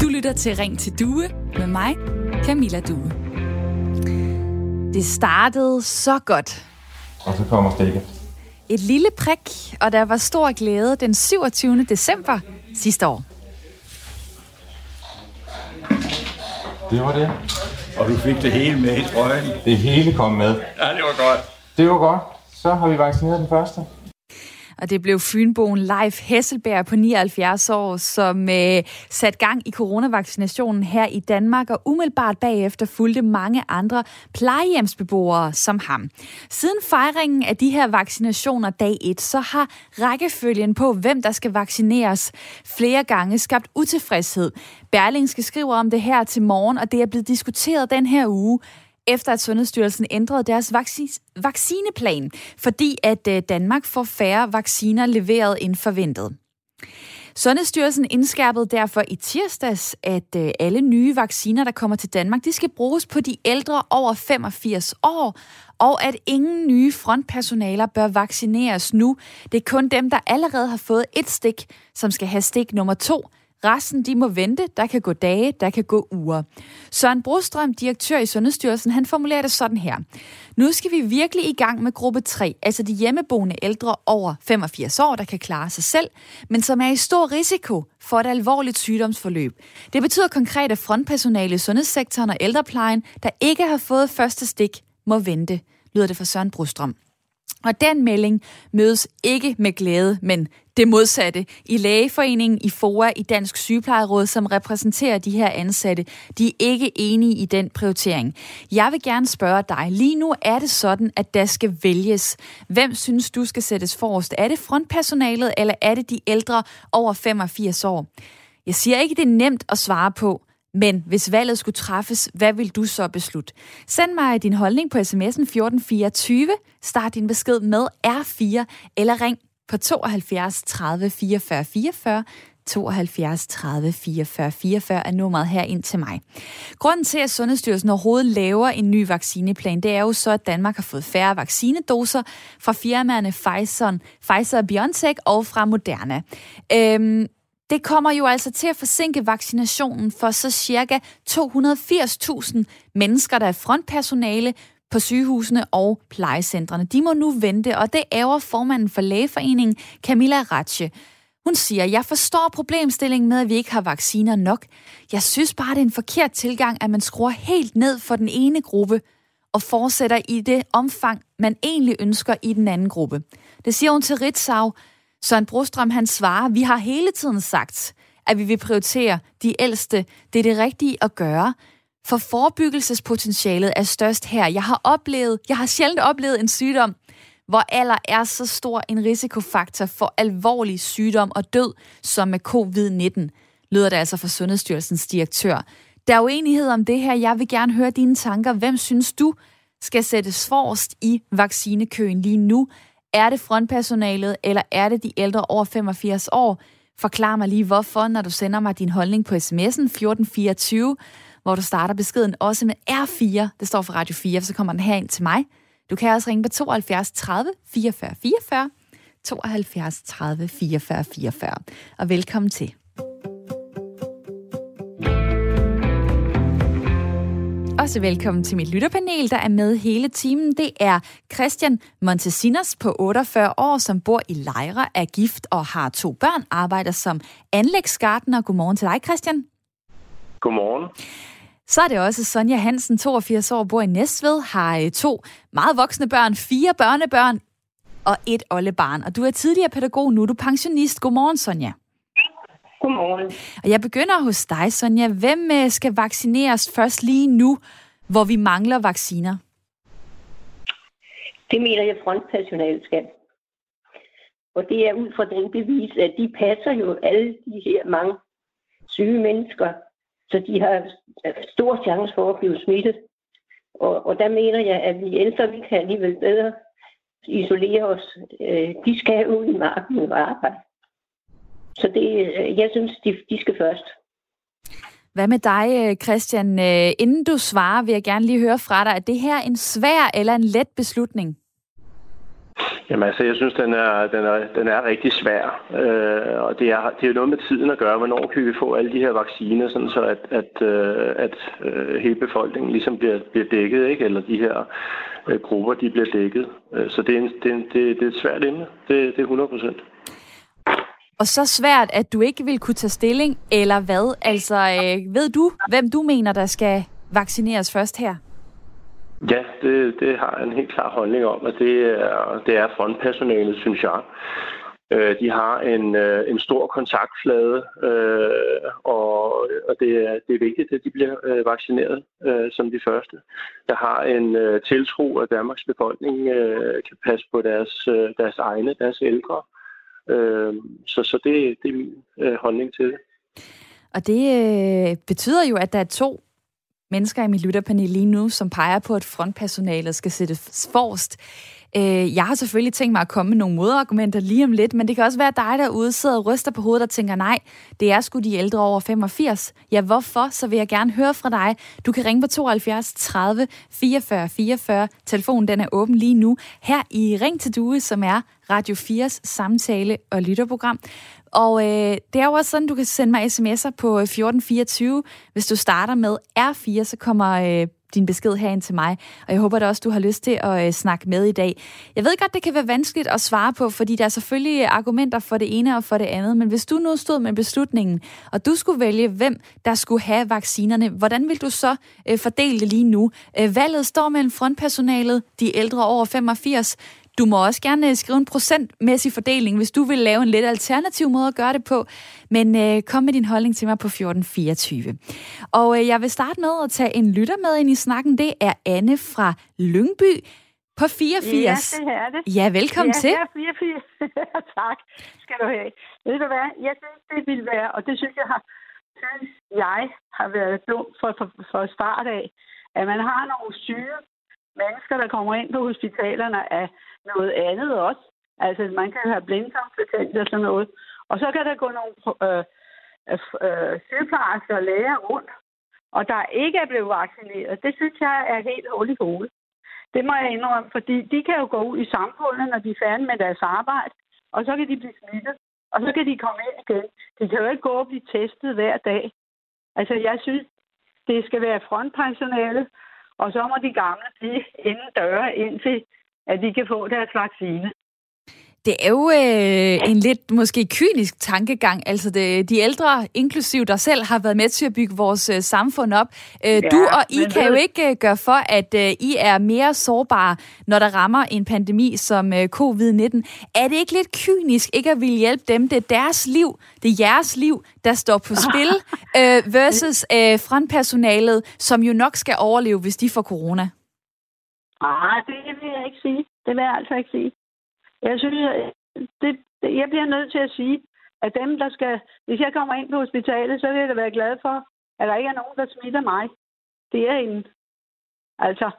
Du lytter til Ring til Due med mig, Camilla Due. Det startede så godt. Og så kommer stikket. Et lille prik, og der var stor glæde den 27. december sidste år. Det var det. Og du fik det hele med i trøjen. Det hele kom med. Ja, det var godt. Det var godt. Så har vi vaccineret den første. Og det blev Fynboen Leif Hesselberg på 79 år, som øh, satte gang i coronavaccinationen her i Danmark, og umiddelbart bagefter fulgte mange andre plejehjemsbeboere som ham. Siden fejringen af de her vaccinationer dag 1, så har rækkefølgen på, hvem der skal vaccineres, flere gange skabt utilfredshed. Berlingske skriver om det her til morgen, og det er blevet diskuteret den her uge efter at Sundhedsstyrelsen ændrede deres vaccineplan, fordi at øh, Danmark får færre vacciner leveret end forventet. Sundhedsstyrelsen indskærpede derfor i tirsdags, at øh, alle nye vacciner, der kommer til Danmark, de skal bruges på de ældre over 85 år, og at ingen nye frontpersonaler bør vaccineres nu. Det er kun dem, der allerede har fået et stik, som skal have stik nummer to, Resten de må vente. Der kan gå dage, der kan gå uger. Søren Brostrøm, direktør i Sundhedsstyrelsen, han formulerer det sådan her. Nu skal vi virkelig i gang med gruppe 3, altså de hjemmeboende ældre over 85 år, der kan klare sig selv, men som er i stor risiko for et alvorligt sygdomsforløb. Det betyder konkret, at frontpersonale i sundhedssektoren og ældreplejen, der ikke har fået første stik, må vente, lyder det fra Søren Brostrøm. Og den melding mødes ikke med glæde, men det modsatte. I Lægeforeningen, i FOA, i Dansk Sygeplejeråd, som repræsenterer de her ansatte, de er ikke enige i den prioritering. Jeg vil gerne spørge dig. Lige nu er det sådan, at der skal vælges. Hvem synes du skal sættes forrest? Er det frontpersonalet, eller er det de ældre over 85 år? Jeg siger ikke, det er nemt at svare på, men hvis valget skulle træffes, hvad vil du så beslutte? Send mig din holdning på sms'en 1424. Start din besked med R4 eller ring på 72 30 44 44. 72 30 44 44 er nummeret her ind til mig. Grunden til, at Sundhedsstyrelsen overhovedet laver en ny vaccineplan, det er jo så, at Danmark har fået færre vaccinedoser fra firmaerne Pfizer, Pfizer BioNTech og fra Moderna. Øhm, det kommer jo altså til at forsinke vaccinationen for så cirka 280.000 mennesker, der er frontpersonale på sygehusene og plejecentrene. De må nu vente, og det ærger formanden for Lægeforeningen, Camilla Ratche. Hun siger, jeg forstår problemstillingen med, at vi ikke har vacciner nok. Jeg synes bare, det er en forkert tilgang, at man skruer helt ned for den ene gruppe og fortsætter i det omfang, man egentlig ønsker i den anden gruppe. Det siger hun til Ritzau, Søren Brostrøm han svarer, vi har hele tiden sagt, at vi vil prioritere de ældste. Det er det rigtige at gøre. For forebyggelsespotentialet er størst her. Jeg har oplevet, jeg har sjældent oplevet en sygdom, hvor alder er så stor en risikofaktor for alvorlig sygdom og død som med covid-19, lyder det altså fra Sundhedsstyrelsens direktør. Der er uenighed om det her. Jeg vil gerne høre dine tanker. Hvem synes du skal sættes forrest i vaccinekøen lige nu? Er det frontpersonalet, eller er det de ældre over 85 år? Forklar mig lige hvorfor, når du sender mig din holdning på sms'en 1424, hvor du starter beskeden også med R4. Det står for Radio 4, så kommer den her ind til mig. Du kan også ringe på 72 30 44 44, 72 30 44 44. Og velkommen til. Også velkommen til mit lytterpanel, der er med hele timen. Det er Christian Montesinos på 48 år, som bor i Lejre, er gift og har to børn, arbejder som anlægsgartner. Godmorgen til dig, Christian. Godmorgen. Så er det også Sonja Hansen, 82 år, bor i Næstved, har øh, to meget voksne børn, fire børnebørn og et oldebarn. Og du er tidligere pædagog, nu er du pensionist. Godmorgen, Sonja. Godmorgen. Og jeg begynder hos dig, Sonja. Hvem øh, skal vaccineres først lige nu, hvor vi mangler vacciner? Det mener jeg frontpersonale skal. Og det er ud fra den bevis, at de passer jo alle de her mange syge mennesker, så de har stor chance for at blive smittet. Og, og der mener jeg, at vi ældre, vi kan alligevel bedre isolere os. Øh, de skal ud i marken og arbejde. Så det, øh, jeg synes, de, de skal først. Hvad med dig, øh, Christian? Øh, inden du svarer, vil jeg gerne lige høre fra dig, er det her en svær eller en let beslutning? Jamen altså, jeg synes, den er, den er, den er rigtig svær. Øh, og det er, det er noget med tiden at gøre. Hvornår kan vi få alle de her vacciner, sådan så at, at, øh, at øh, hele befolkningen ligesom bliver, bliver dækket, ikke? eller de her øh, grupper, de bliver dækket. Øh, så det er, en, det, er en, det, det er et svært emne. Det, det er 100 procent. Og så svært, at du ikke vil kunne tage stilling, eller hvad? Altså, øh, ved du, hvem du mener, der skal vaccineres først her? Ja, det, det har jeg en helt klar holdning om, at det er, det er frontpersonalet, synes jeg. Øh, de har en, øh, en stor kontaktflade, øh, og, og det, er, det er vigtigt, at de bliver øh, vaccineret øh, som de første. Jeg har en øh, tiltro, at Danmarks befolkning øh, kan passe på deres, øh, deres egne, deres ældre. Øh, så så det, det er min øh, holdning til det. Og det øh, betyder jo, at der er to mennesker i mit lytterpanel lige nu, som peger på, at frontpersonalet skal sættes forrest. Øh, jeg har selvfølgelig tænkt mig at komme med nogle modargumenter lige om lidt, men det kan også være dig derude sidder og ryster på hovedet og tænker, nej, det er sgu de ældre over 85. Ja, hvorfor? Så vil jeg gerne høre fra dig. Du kan ringe på 72 30 44 44. Telefonen den er åben lige nu. Her i Ring til Due, som er Radio 4's samtale- og lytterprogram. Og øh, det er jo også sådan, du kan sende mig sms'er på øh, 1424. Hvis du starter med R4, så kommer øh, din besked herind til mig. Og jeg håber da også, du har lyst til at øh, snakke med i dag. Jeg ved godt, det kan være vanskeligt at svare på, fordi der er selvfølgelig argumenter for det ene og for det andet. Men hvis du nu stod med beslutningen, og du skulle vælge, hvem der skulle have vaccinerne, hvordan vil du så øh, fordele det lige nu? Øh, valget står mellem frontpersonalet, de ældre over 85, du må også gerne øh, skrive en procentmæssig fordeling, hvis du vil lave en lidt alternativ måde at gøre det på. Men øh, kom med din holdning til mig på 1424. Og øh, jeg vil starte med at tage en lytter med ind i snakken. Det er Anne fra Lyngby på 84. Ja, det er det. Ja, velkommen ja, til. Ja, 84. tak skal du have. Ved du hvad? Jeg synes, det vil være, og det synes jeg har, synes jeg har været dumt for, for, for start af, at man har nogle syge mennesker, der kommer ind på hospitalerne af noget andet også. Altså, man kan have blindtarmsbetændelse og sådan noget. Og så kan der gå nogle øh, øh, øh sygeplejersker og læger rundt, og der ikke er blevet vaccineret. Det synes jeg er helt hul i hovedet. Det må jeg indrømme, fordi de kan jo gå ud i samfundet, når de er færdige med deres arbejde, og så kan de blive smittet, og så kan de komme ind igen. De kan jo ikke gå og blive testet hver dag. Altså, jeg synes, det skal være frontpersonale, og så må de gamle blive inden døre, indtil at de kan få deres vaccine. Det er jo øh, en lidt måske kynisk tankegang. Altså det, de ældre, inklusiv dig selv, har været med til at bygge vores øh, samfund op. Øh, ja, du og I kan det... jo ikke øh, gøre for, at øh, I er mere sårbare, når der rammer en pandemi som øh, covid-19. Er det ikke lidt kynisk ikke at ville hjælpe dem? Det er deres liv, det er jeres liv, der står på spil, øh, versus øh, frontpersonalet, som jo nok skal overleve, hvis de får corona. Ah, det jeg ikke sige. Det vil jeg altså ikke sige. Jeg synes, det, det, jeg bliver nødt til at sige, at dem, der skal... Hvis jeg kommer ind på hospitalet, så vil jeg da være glad for, at der ikke er nogen, der smitter mig. Det er en... Altså,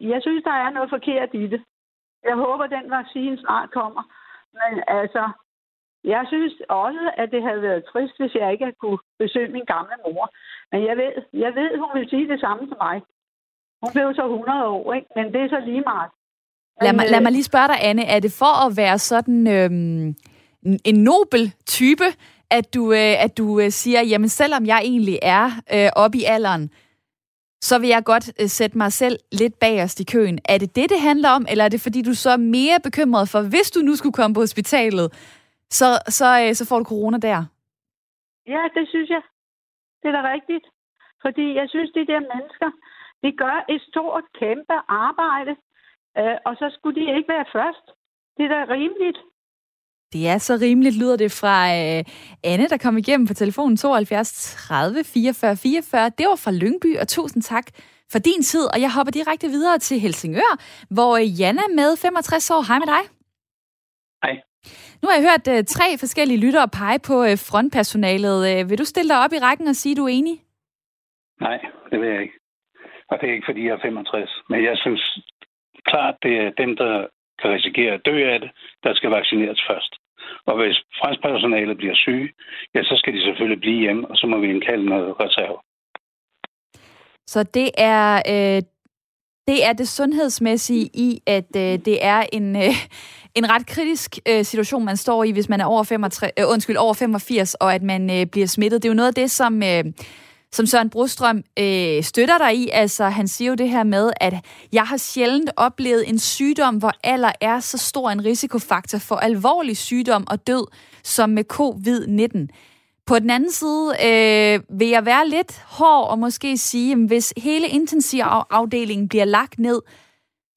jeg synes, der er noget forkert i det. Jeg håber, den vaccine snart kommer. Men altså, jeg synes også, at det havde været trist, hvis jeg ikke havde kunne besøge min gamle mor. Men jeg ved, jeg ved hun vil sige det samme til mig. Hun blev så 100 år, ikke? men det er så lige meget. Lad mig, lad mig lige spørge dig, Anne. Er det for at være sådan øhm, en nobel type, at du, øh, at du øh, siger, jamen selvom jeg egentlig er øh, oppe i alderen, så vil jeg godt øh, sætte mig selv lidt bagerst i køen. Er det det, det handler om, eller er det fordi, du så er mere bekymret for, hvis du nu skulle komme på hospitalet, så, så, øh, så får du corona der? Ja, det synes jeg. Det er da rigtigt. Fordi jeg synes, de der mennesker, de gør et stort, kæmpe arbejde, øh, og så skulle de ikke være først. Det er da rimeligt. Det er så rimeligt, lyder det fra øh, Anne, der kom igennem på telefonen 72 30 44 44. Det var fra Lyngby, og tusind tak for din tid. Og jeg hopper direkte videre til Helsingør, hvor Janne med 65 år. Hej med dig. Hej. Nu har jeg hørt uh, tre forskellige lyttere pege på uh, frontpersonalet. Uh, vil du stille dig op i rækken og sige, at du er enig? Nej, det vil jeg ikke. Og det er ikke, fordi jeg er 65. Men jeg synes klart, det er dem, der kan risikere at dø af det, der skal vaccineres først. Og hvis franskpersonalet bliver syge, ja, så skal de selvfølgelig blive hjemme, og så må vi indkalde noget reserve. Så det er øh, det er det sundhedsmæssige i, at øh, det er en, øh, en ret kritisk øh, situation, man står i, hvis man er over, 65, øh, undskyld, over 85, og at man øh, bliver smittet. Det er jo noget af det, som... Øh, som Søren Brostrøm øh, støtter dig i. Altså, han siger jo det her med, at jeg har sjældent oplevet en sygdom, hvor alder er så stor en risikofaktor for alvorlig sygdom og død, som med covid-19. På den anden side øh, vil jeg være lidt hård og måske sige, at hvis hele intensivafdelingen bliver lagt ned,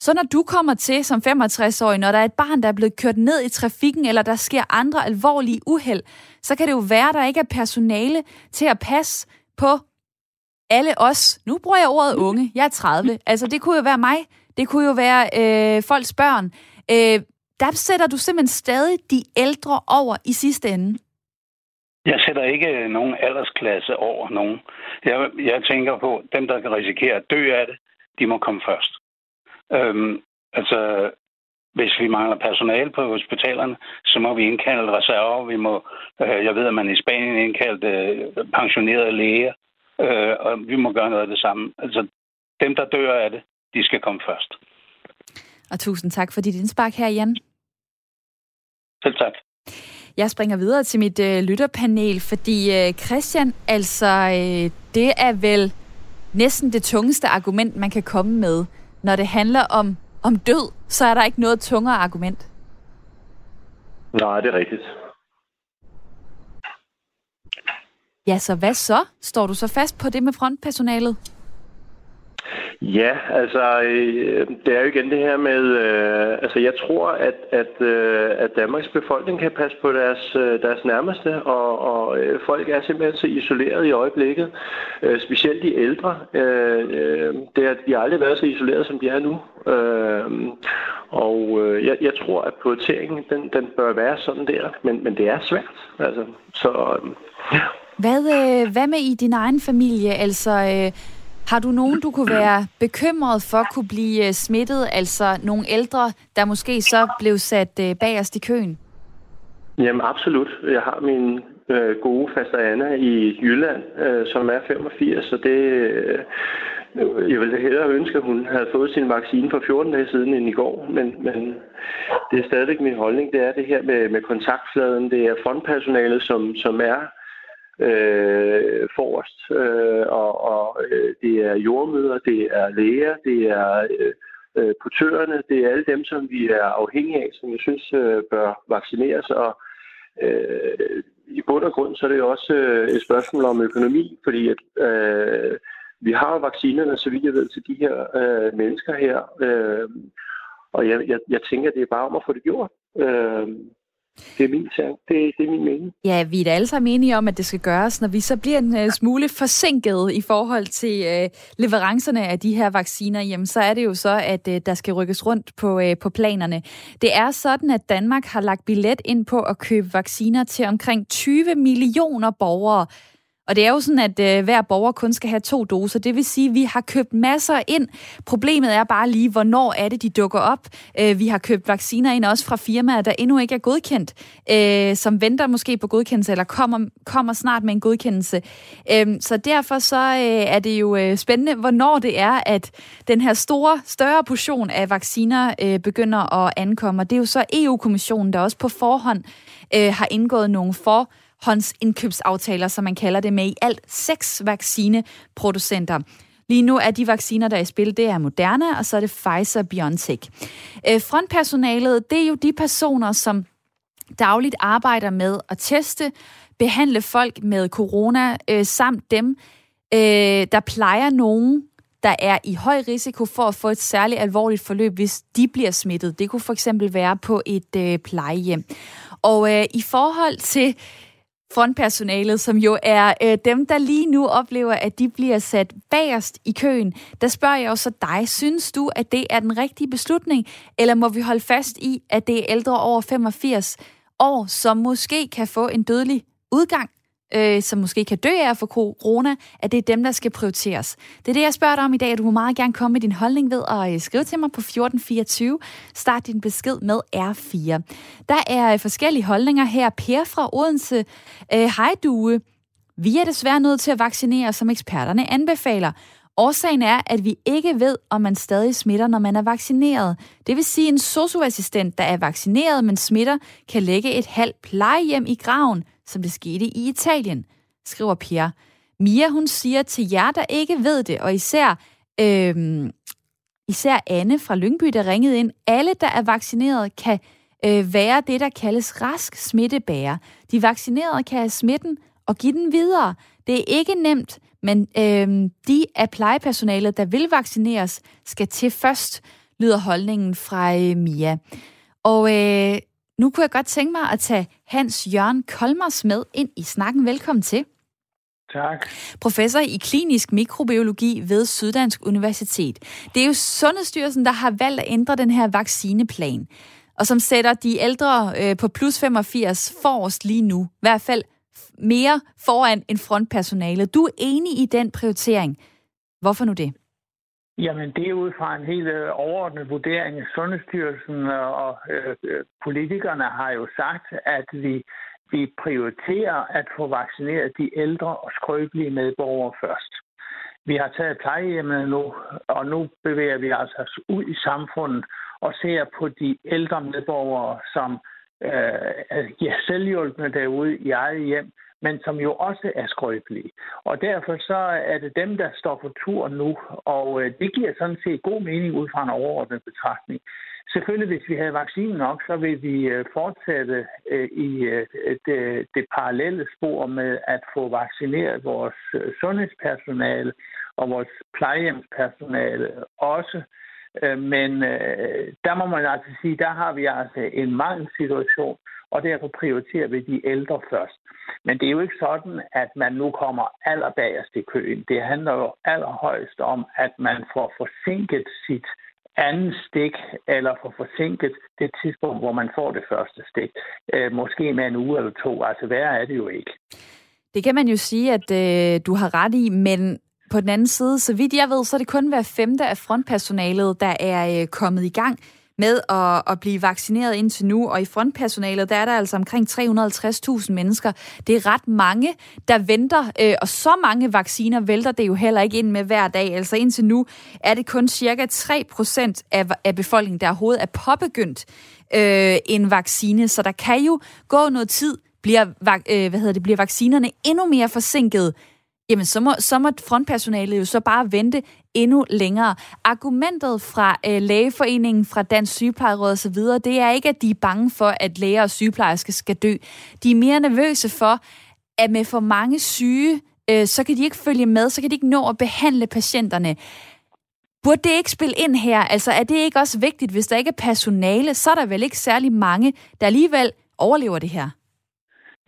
så når du kommer til som 65-årig, når der er et barn, der er blevet kørt ned i trafikken, eller der sker andre alvorlige uheld, så kan det jo være, at der ikke er personale til at passe på alle os. Nu bruger jeg ordet unge. Jeg er 30. Altså, det kunne jo være mig. Det kunne jo være øh, folks børn. Øh, der sætter du simpelthen stadig de ældre over i sidste ende. Jeg sætter ikke øh, nogen aldersklasse over nogen. Jeg, jeg tænker på, dem, der kan risikere at dø af det, de må komme først. Øhm, altså, hvis vi mangler personale på hospitalerne, så må vi indkalde reserver. Vi må, øh, jeg ved, at man i Spanien indkaldte øh, pensionerede læger, øh, og vi må gøre noget af det samme. Altså, dem, der dør af det, de skal komme først. Og tusind tak for dit indspark her, Jan. Selv tak. Jeg springer videre til mit øh, lytterpanel, fordi øh, Christian, altså, øh, det er vel næsten det tungeste argument, man kan komme med, når det handler om, om død, så er der ikke noget tungere argument. Nej, det er rigtigt. Ja, så hvad så? Står du så fast på det med frontpersonalet? Ja, altså, øh, det er jo igen det her med, øh, altså jeg tror, at, at, øh, at Danmarks befolkning kan passe på deres, øh, deres nærmeste, og, og øh, folk er simpelthen så isoleret i øjeblikket, øh, specielt de ældre. Øh, øh, det har de har aldrig været så isoleret, som de er nu. Øh, og øh, jeg, jeg tror, at prioriteringen, den, den bør være sådan der, men, men det er svært. Altså, så øh, ja. Hvad, øh, hvad med i din egen familie? Altså, øh, har du nogen, du kunne være bekymret for kunne blive øh, smittet? Altså nogle ældre, der måske så blev sat øh, bagerst i køen? Jamen absolut. Jeg har min øh, gode faster Anna i Jylland, øh, som er 85, så det... Øh, jeg ville hellere ønske, at hun havde fået sin vaccine for 14 dage siden end i går, men, men det er stadigvæk min holdning. Det er det her med, med kontaktfladen. Det er frontpersonalet, som, som er øh, forrest, øh, og, og øh, det er jordmøder, det er læger, det er øh, øh, portørerne, det er alle dem, som vi er afhængige af, som jeg synes øh, bør vaccineres, og øh, i bund og grund så er det også øh, et spørgsmål om økonomi, fordi at, øh, vi har vaccinerne, så vidt jeg ved, til de her øh, mennesker her, øh, og jeg, jeg, jeg tænker, det er bare om at få det gjort. Øh, det er min sag. Det, det er min mening. Ja, vi er da alle sammen enige om, at det skal gøres. Når vi så bliver en uh, smule forsinket i forhold til uh, leverancerne af de her vacciner, jamen, så er det jo så, at uh, der skal rykkes rundt på, uh, på planerne. Det er sådan, at Danmark har lagt billet ind på at købe vacciner til omkring 20 millioner borgere og det er jo sådan, at øh, hver borger kun skal have to doser. Det vil sige, at vi har købt masser ind. Problemet er bare lige, hvornår er det, de dukker op. Øh, vi har købt vacciner ind også fra firmaer, der endnu ikke er godkendt, øh, som venter måske på godkendelse, eller kommer, kommer snart med en godkendelse. Øh, så derfor så øh, er det jo øh, spændende, hvornår det er, at den her store, større portion af vacciner øh, begynder at ankomme. Og det er jo så EU-kommissionen, der også på forhånd øh, har indgået nogle for håndsindkøbsaftaler, som man kalder det, med i alt seks vaccineproducenter. Lige nu er de vacciner, der er i spil, det er Moderna, og så er det Pfizer-BioNTech. Øh, frontpersonalet, det er jo de personer, som dagligt arbejder med at teste, behandle folk med corona, øh, samt dem, øh, der plejer nogen, der er i høj risiko for at få et særligt alvorligt forløb, hvis de bliver smittet. Det kunne for eksempel være på et øh, plejehjem. Og øh, i forhold til frontpersonalet, som jo er øh, dem, der lige nu oplever, at de bliver sat bagerst i køen. Der spørger jeg også dig, synes du, at det er den rigtige beslutning, eller må vi holde fast i, at det er ældre over 85 år, som måske kan få en dødelig udgang? Øh, som måske kan dø af for corona, at det er dem, der skal prioriteres. Det er det, jeg spørger dig om i dag, og du må meget gerne komme med din holdning ved at øh, skrive til mig på 1424. Start din besked med R4. Der er øh, forskellige holdninger her. Per fra Odense. Øh, Hej Due. Vi er desværre nødt til at vaccinere, som eksperterne anbefaler. Årsagen er, at vi ikke ved, om man stadig smitter, når man er vaccineret. Det vil sige, at en socioassistent, der er vaccineret, men smitter, kan lægge et halvt plejehjem i graven, som det skete i Italien, skriver Pierre. Mia, hun siger til jer, der ikke ved det, og især, øhm, især Anne fra Lyngby, der ringede ind, alle, der er vaccineret, kan øh, være det, der kaldes rask smittebærer. De vaccinerede kan have smitten og give den videre. Det er ikke nemt, men øh, de af plejepersonalet, der vil vaccineres, skal til først, lyder holdningen fra øh, Mia. Og øh, nu kunne jeg godt tænke mig at tage Hans Jørgen Kolmers med ind i snakken. Velkommen til. Tak. Professor i klinisk mikrobiologi ved Syddansk Universitet. Det er jo Sundhedsstyrelsen, der har valgt at ændre den her vaccineplan, og som sætter de ældre øh, på plus 85 forrest lige nu. I hvert fald mere foran en frontpersonale. Du er enig i den prioritering. Hvorfor nu det? Jamen, det er ud fra en helt øh, overordnet vurdering. Sundhedsstyrelsen og øh, politikerne har jo sagt, at vi, vi prioriterer at få vaccineret de ældre og skrøbelige medborgere først. Vi har taget plejehjemmene nu, og nu bevæger vi altså ud i samfundet og ser på de ældre medborgere, som øh, er selvhjulpende derude i eget hjem, men som jo også er skrøbelige. Og derfor så er det dem, der står for tur nu, og øh, det giver sådan set god mening ud fra en overordnet betragtning. Selvfølgelig, hvis vi havde vaccinen nok, så vil vi øh, fortsætte øh, i det, det parallelle spor med at få vaccineret vores sundhedspersonale og vores plejehjemspersonale også. Men der må man altså sige, der har vi altså en mangelsituation, og derfor prioriterer vi de ældre først. Men det er jo ikke sådan, at man nu kommer allerbagerst i køen. Det handler jo allerhøjst om, at man får forsinket sit anden stik, eller får forsinket det tidspunkt, hvor man får det første stik. Øh, måske med en uge eller to. Altså værre er det jo ikke. Det kan man jo sige, at øh, du har ret i, men på den anden side, så vidt jeg ved, så er det kun hver femte af frontpersonalet, der er øh, kommet i gang med at, at blive vaccineret indtil nu, og i frontpersonalet, der er der altså omkring 350.000 mennesker. Det er ret mange, der venter, øh, og så mange vacciner vælter det jo heller ikke ind med hver dag. Altså indtil nu er det kun cirka 3% af, af befolkningen, der overhovedet er påbegyndt øh, en vaccine, så der kan jo gå noget tid, bliver, øh, hvad hedder det, bliver vaccinerne endnu mere forsinket, jamen så må, så må frontpersonalet jo så bare vente endnu længere. Argumentet fra øh, Lægeforeningen, fra Dansk Sygeplejeråd osv., det er ikke, at de er bange for, at læger og sygeplejersker skal dø. De er mere nervøse for, at med for mange syge, øh, så kan de ikke følge med, så kan de ikke nå at behandle patienterne. Burde det ikke spille ind her? Altså er det ikke også vigtigt, hvis der ikke er personale, så er der vel ikke særlig mange, der alligevel overlever det her?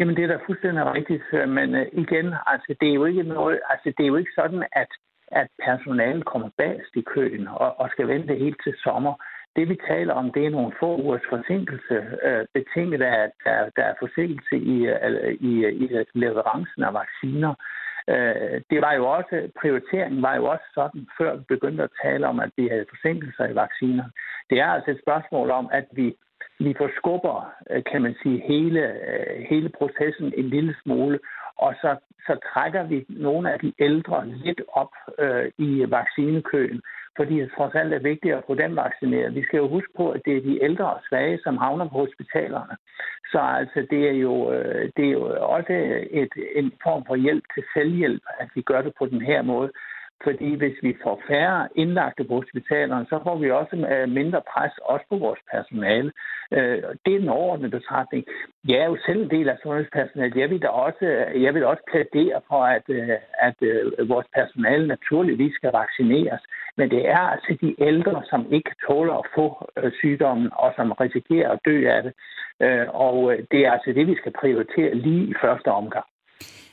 Jamen, det er da fuldstændig rigtigt, øh, men øh, igen, altså, det er jo ikke noget, altså, det er jo ikke sådan, at, at personalet kommer bagst i køen og, og skal vente helt til sommer. Det vi taler om, det er nogle få ugers forsinkelse, øh, betinget af, at der, der er forsinkelse i, øh, i, i leverancen af vacciner. Øh, det var jo også, prioriteringen var jo også sådan, før vi begyndte at tale om, at vi havde forsinkelser i vacciner. Det er altså et spørgsmål om, at vi vi forskubber, øh, kan man sige, hele, øh, hele processen en lille smule, og så, så trækker vi nogle af de ældre lidt op øh, i vaccinekøen, fordi det trods alt er vigtigt at få dem vaccineret. Vi skal jo huske på, at det er de ældre og svage, som havner på hospitalerne. Så altså, det er jo, øh, det er jo også et, en form for hjælp til selvhjælp, at vi gør det på den her måde. Fordi hvis vi får færre indlagte på hospitalerne, så får vi også øh, mindre pres også på vores personale. Øh, det er en overordnet betragtning. Jeg er jo selv en del af sundhedspersonalet. Jeg vil da også, jeg vil også plædere for, at, øh, at vores personale naturligvis skal vaccineres. Men det er altså de ældre, som ikke tåler at få sygdommen, og som risikerer at dø af det. Og det er altså det, vi skal prioritere lige i første omgang.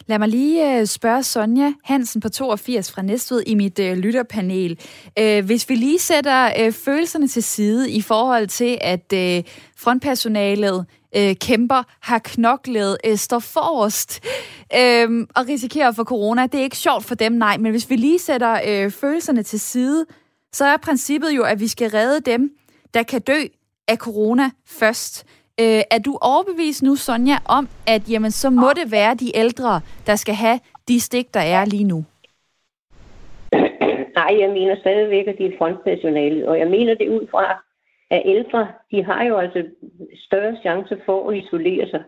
Lad mig lige øh, spørge Sonja Hansen på 82 fra Næstved i mit øh, lytterpanel. Øh, hvis vi lige sætter øh, følelserne til side i forhold til, at øh, frontpersonalet øh, kæmper, har knoklet, øh, står forrest øh, og risikerer for corona. Det er ikke sjovt for dem, nej, men hvis vi lige sætter øh, følelserne til side, så er princippet jo, at vi skal redde dem, der kan dø af corona først. Øh, er du overbevist nu, Sonja, om, at jamen, så må det være de ældre, der skal have de stik, der er lige nu? Nej, jeg mener stadigvæk, at det er frontpersonalet, og jeg mener det ud fra, at ældre, de har jo altså større chance for at isolere sig.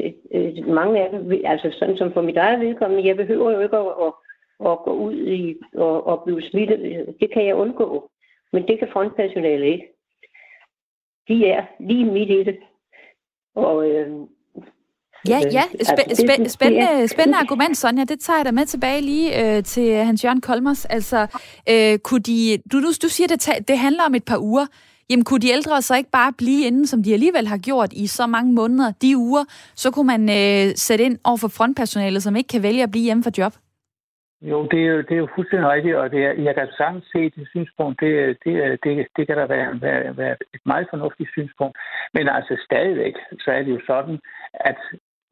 Øh, øh, mange af dem, altså sådan som for mit eget vedkommende, jeg behøver jo ikke at, at, at gå ud i og, at blive smittet. Det kan jeg undgå. Men det kan frontpersonalet ikke. De er lige midt i det. Og øh, Ja, ja. Spæ- altså, spæ- spændende, spændende argument, Sonja. Det tager jeg da med tilbage lige øh, til Hans Jørgen Kolmers. Altså, øh, kunne de, du, du, du siger, det, det handler om et par uger. Jamen, kunne de ældre så ikke bare blive inde, som de alligevel har gjort i så mange måneder, de uger, så kunne man øh, sætte ind over for frontpersonalet, som ikke kan vælge at blive hjemme for job? Jo, det er jo, det er jo fuldstændig rigtigt, og det er, jeg kan sagtens se det synspunkt. Det, det, det, det kan da være, være, være et meget fornuftigt synspunkt. Men altså stadigvæk, så er det jo sådan, at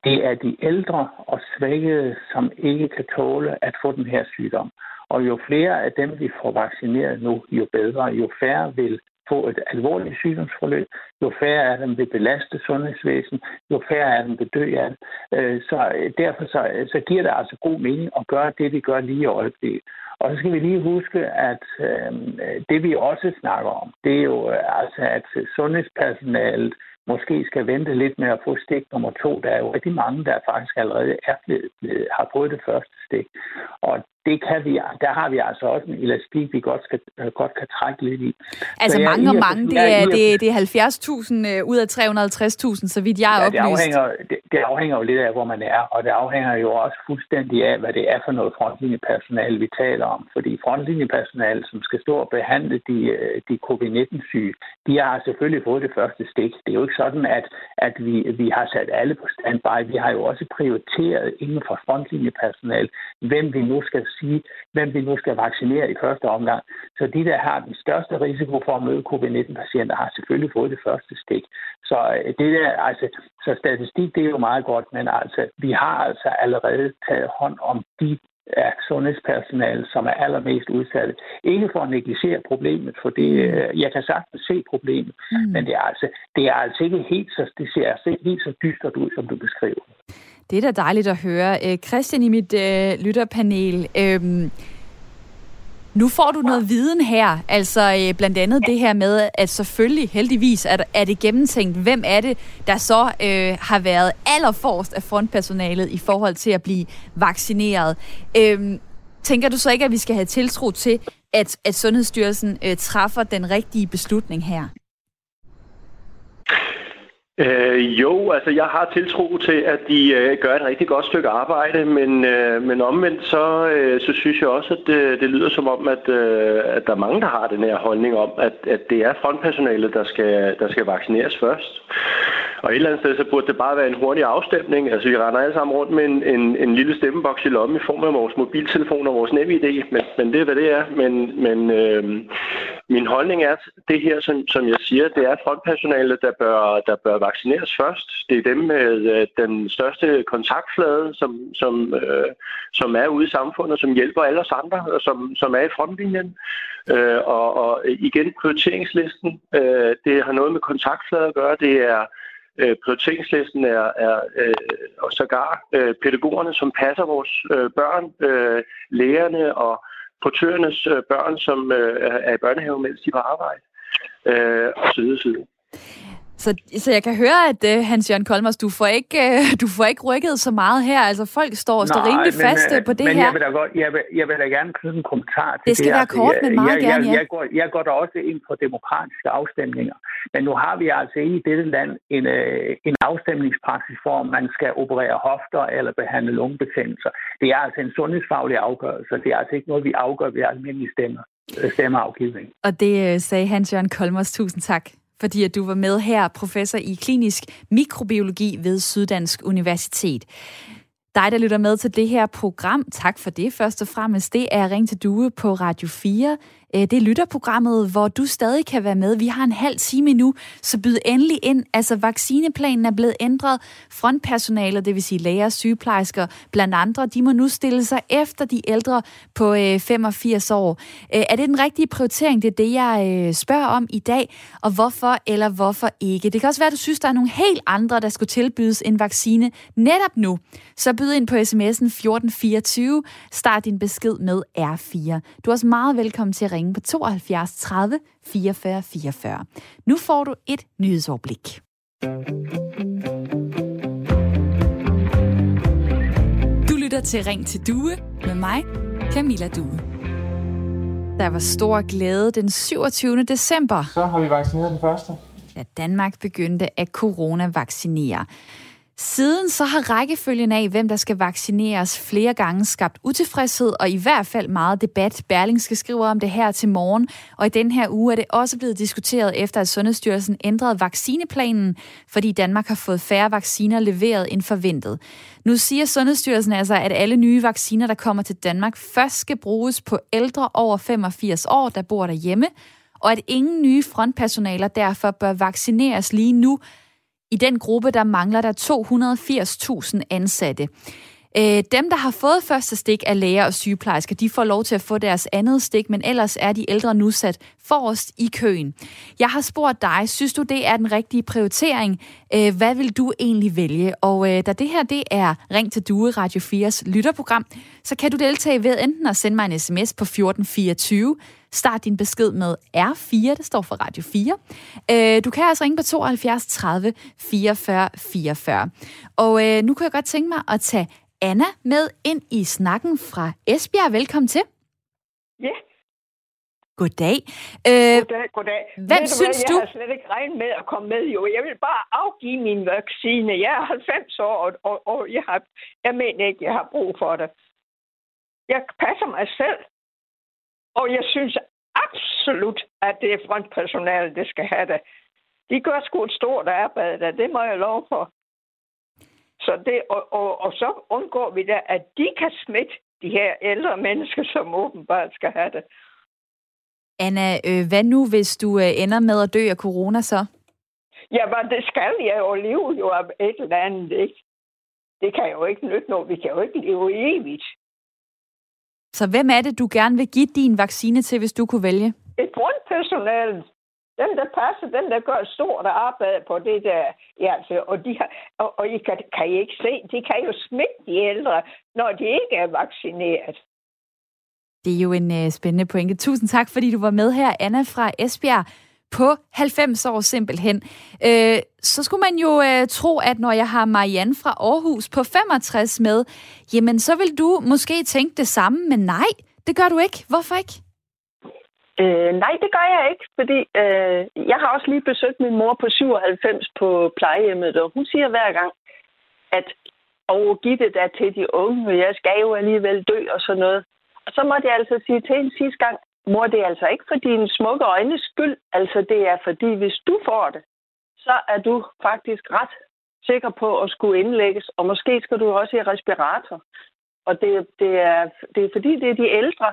det er de ældre og svækkede, som ikke kan tåle at få den her sygdom. Og jo flere af dem, vi får vaccineret nu, jo bedre, jo færre vil få et alvorligt sygdomsforløb, jo færre af dem vil belaste sundhedsvæsen, jo færre af dem vil dø af det. Øh, så øh, derfor så, øh, så giver det altså god mening at gøre det, vi gør lige i øjeblikket. Og så skal vi lige huske, at øh, det vi også snakker om, det er jo øh, altså, at sundhedspersonalet måske skal vente lidt med at få stik nummer to. Der er jo rigtig mange, der faktisk allerede er blevet, blevet, har fået det første stik. Og det kan vi, der har vi altså også en elastik, vi godt, skal, øh, godt kan trække lidt i. Altså så mange og mange, det er, det, det er 70.000 øh, ud af 350.000, så vidt jeg er ja, oplyst. Det afhænger, det, det afhænger jo lidt af, hvor man er, og det afhænger jo også fuldstændig af, hvad det er for noget frontlinjepersonale, vi taler om. Fordi frontlinjepersonale, som skal stå og behandle de, øh, de covid-19-syge, de har selvfølgelig fået det første stik. Det er jo ikke sådan, at, at vi, vi har sat alle på standby. Vi har jo også prioriteret inden for frontlinjepersonale, hvem vi nu skal sige, hvem vi nu skal vaccinere i første omgang. Så de, der har den største risiko for at møde covid-19-patienter, har selvfølgelig fået det første stik. Så øh, det der, altså, så statistik, det er jo meget godt, men altså, vi har altså allerede taget hånd om de af sundhedspersonale, som er allermest udsatte. Ikke for at negligere problemet, for det, mm. øh, jeg kan sagtens se problemet, mm. men det er, altså, det er altså ikke helt så, det ser altså ikke helt så dystert ud, som du beskriver. Det er da dejligt at høre. Øh, Christian i mit øh, lytterpanel, øh, nu får du noget viden her, altså øh, blandt andet det her med, at selvfølgelig heldigvis er, er det gennemtænkt, hvem er det, der så øh, har været allerforrest af frontpersonalet i forhold til at blive vaccineret. Øh, tænker du så ikke, at vi skal have tiltro til, at, at Sundhedsstyrelsen øh, træffer den rigtige beslutning her? Øh, jo, altså jeg har tiltro til, at de øh, gør et rigtig godt stykke arbejde, men, øh, men omvendt så, øh, så synes jeg også, at det, det lyder som om, at, øh, at der er mange, der har den her holdning om, at, at det er frontpersonalet, der skal, der skal vaccineres først. Og et eller andet sted, så burde det bare være en hurtig afstemning. Altså, vi render alle sammen rundt med en, en, en lille stemmeboks i lommen i form af vores mobiltelefon og vores NemID, men, men det er, hvad det er. Men, men øh, min holdning er, at det her, som, som jeg siger, det er frontpersonalet, der bør, der bør vaccineres først. Det er dem med øh, den største kontaktflade, som, som, øh, som er ude i samfundet, som hjælper alle os andre, og som, som er i frontlinjen. Øh, og, og igen, prioriteringslisten, øh, det har noget med kontaktflade at gøre. Det er Øh, prioriteringslisten er, er øh, og sågar øh, pædagogerne, som passer vores øh, børn, øh, lærerne og portørernes øh, børn, som øh, er i børnehave, mens de var arbejde, øh, og så videre. Så, så jeg kan høre, at uh, Hans Jørgen Kolmers, du får, ikke, uh, du får ikke rykket så meget her. Altså folk står, Nej, står rimelig men, faste uh, på det men her. Jeg vil, da godt, jeg, vil, jeg vil da gerne knytte en kommentar til det. skal det være kort, men meget jeg, gerne, jeg, ja. Jeg går, jeg går da også ind på demokratiske afstemninger. Men nu har vi altså i dette land en, uh, en afstemningspraksis for, om man skal operere hofter eller behandle lungebetændelser. Det er altså en sundhedsfaglig afgørelse. Det er altså ikke noget, vi afgør ved almindelige stemmer stemmeafgivning. Og det sagde Hans Jørgen Kolmers. Tusind tak fordi at du var med her, professor i klinisk mikrobiologi ved Syddansk Universitet. Dig, der lytter med til det her program, tak for det først og fremmest. Det er Ring til Due på Radio 4. Øh, det er lytterprogrammet, hvor du stadig kan være med. Vi har en halv time nu, så byd endelig ind. Altså, vaccineplanen er blevet ændret. Frontpersonalet, det vil sige læger sygeplejersker, blandt andre, de må nu stille sig efter de ældre på øh, 85 år. Øh, er det den rigtige prioritering? Det er det, jeg spørger om i dag. Og hvorfor eller hvorfor ikke? Det kan også være, at du synes, der er nogle helt andre, der skulle tilbydes en vaccine netop nu. Så byd ind på sms'en 1424. Start din besked med R4. Du er også meget velkommen til at ringe på 72 30 44 44. Nu får du et nyhedsoverblik. Du lytter til Ring til Due med mig, Camilla Due. Der var stor glæde den 27. december. Så har vi vaccineret den første. Da Danmark begyndte at coronavaccinere. Siden så har rækkefølgen af, hvem der skal vaccineres flere gange skabt utilfredshed og i hvert fald meget debat. Berlingske skriver om det her til morgen, og i den her uge er det også blevet diskuteret efter, at Sundhedsstyrelsen ændrede vaccineplanen, fordi Danmark har fået færre vacciner leveret end forventet. Nu siger Sundhedsstyrelsen altså, at alle nye vacciner, der kommer til Danmark, først skal bruges på ældre over 85 år, der bor derhjemme, og at ingen nye frontpersonaler derfor bør vaccineres lige nu, i den gruppe, der mangler der 280.000 ansatte. Øh, dem, der har fået første stik af læger og sygeplejersker, de får lov til at få deres andet stik, men ellers er de ældre nu sat forrest i køen. Jeg har spurgt dig, synes du, det er den rigtige prioritering? Øh, hvad vil du egentlig vælge? Og øh, da det her det er Ring til Due Radio 4's lytterprogram, så kan du deltage ved enten at sende mig en sms på 1424, Start din besked med R4, det står for Radio 4. Øh, du kan altså ringe på 72 30 44 44. Og øh, nu kan jeg godt tænke mig at tage Anna med ind i snakken fra Esbjerg. Velkommen til. Ja. Goddag. Øh, goddag, goddag. Hvem Ved synes du? Jeg har slet ikke regnet med at komme med, jo. Jeg vil bare afgive min vaccine. Jeg er 90 år, og, og, og jeg, har, jeg mener ikke, jeg har brug for det. Jeg passer mig selv. Og jeg synes absolut, at det er frontpersonale, det skal have det. De gør sgu et stort arbejde, der. det må jeg lov for. Så det, og, og, og så undgår vi da, at de kan smitte de her ældre mennesker, som åbenbart skal have det. Anna, øh, hvad nu, hvis du øh, ender med at dø af corona så? Ja, men det skal jeg jo leve jo af et eller andet, ikke? Det kan jo ikke nytte noget. Vi kan jo ikke leve evigt. Så hvem er det, du gerne vil give din vaccine til, hvis du kunne vælge? Et grundpersonale. Den, der passer, den, der gør stort arbejde på det der. Ja, altså, og, de har, og, og I kan, kan I ikke se, de kan jo smitte de ældre, når de ikke er vaccineret. Det er jo en uh, spændende pointe. Tusind tak, fordi du var med her, Anna fra Esbjerg på 90 år simpelthen. Øh, så skulle man jo øh, tro, at når jeg har Marianne fra Aarhus på 65 med, jamen så vil du måske tænke det samme, men nej, det gør du ikke. Hvorfor ikke? Øh, nej, det gør jeg ikke, fordi øh, jeg har også lige besøgt min mor på 97 på plejehjemmet, og hun siger hver gang, at og give det der til de unge, jeg skal jo alligevel dø og sådan noget. Og så måtte jeg altså sige til hende sidste gang, Mor, det er altså ikke for dine smukke øjnes skyld. Altså, det er fordi, hvis du får det, så er du faktisk ret sikker på at skulle indlægges, og måske skal du også i respirator. Og det, det, er, det er fordi, det er de ældre.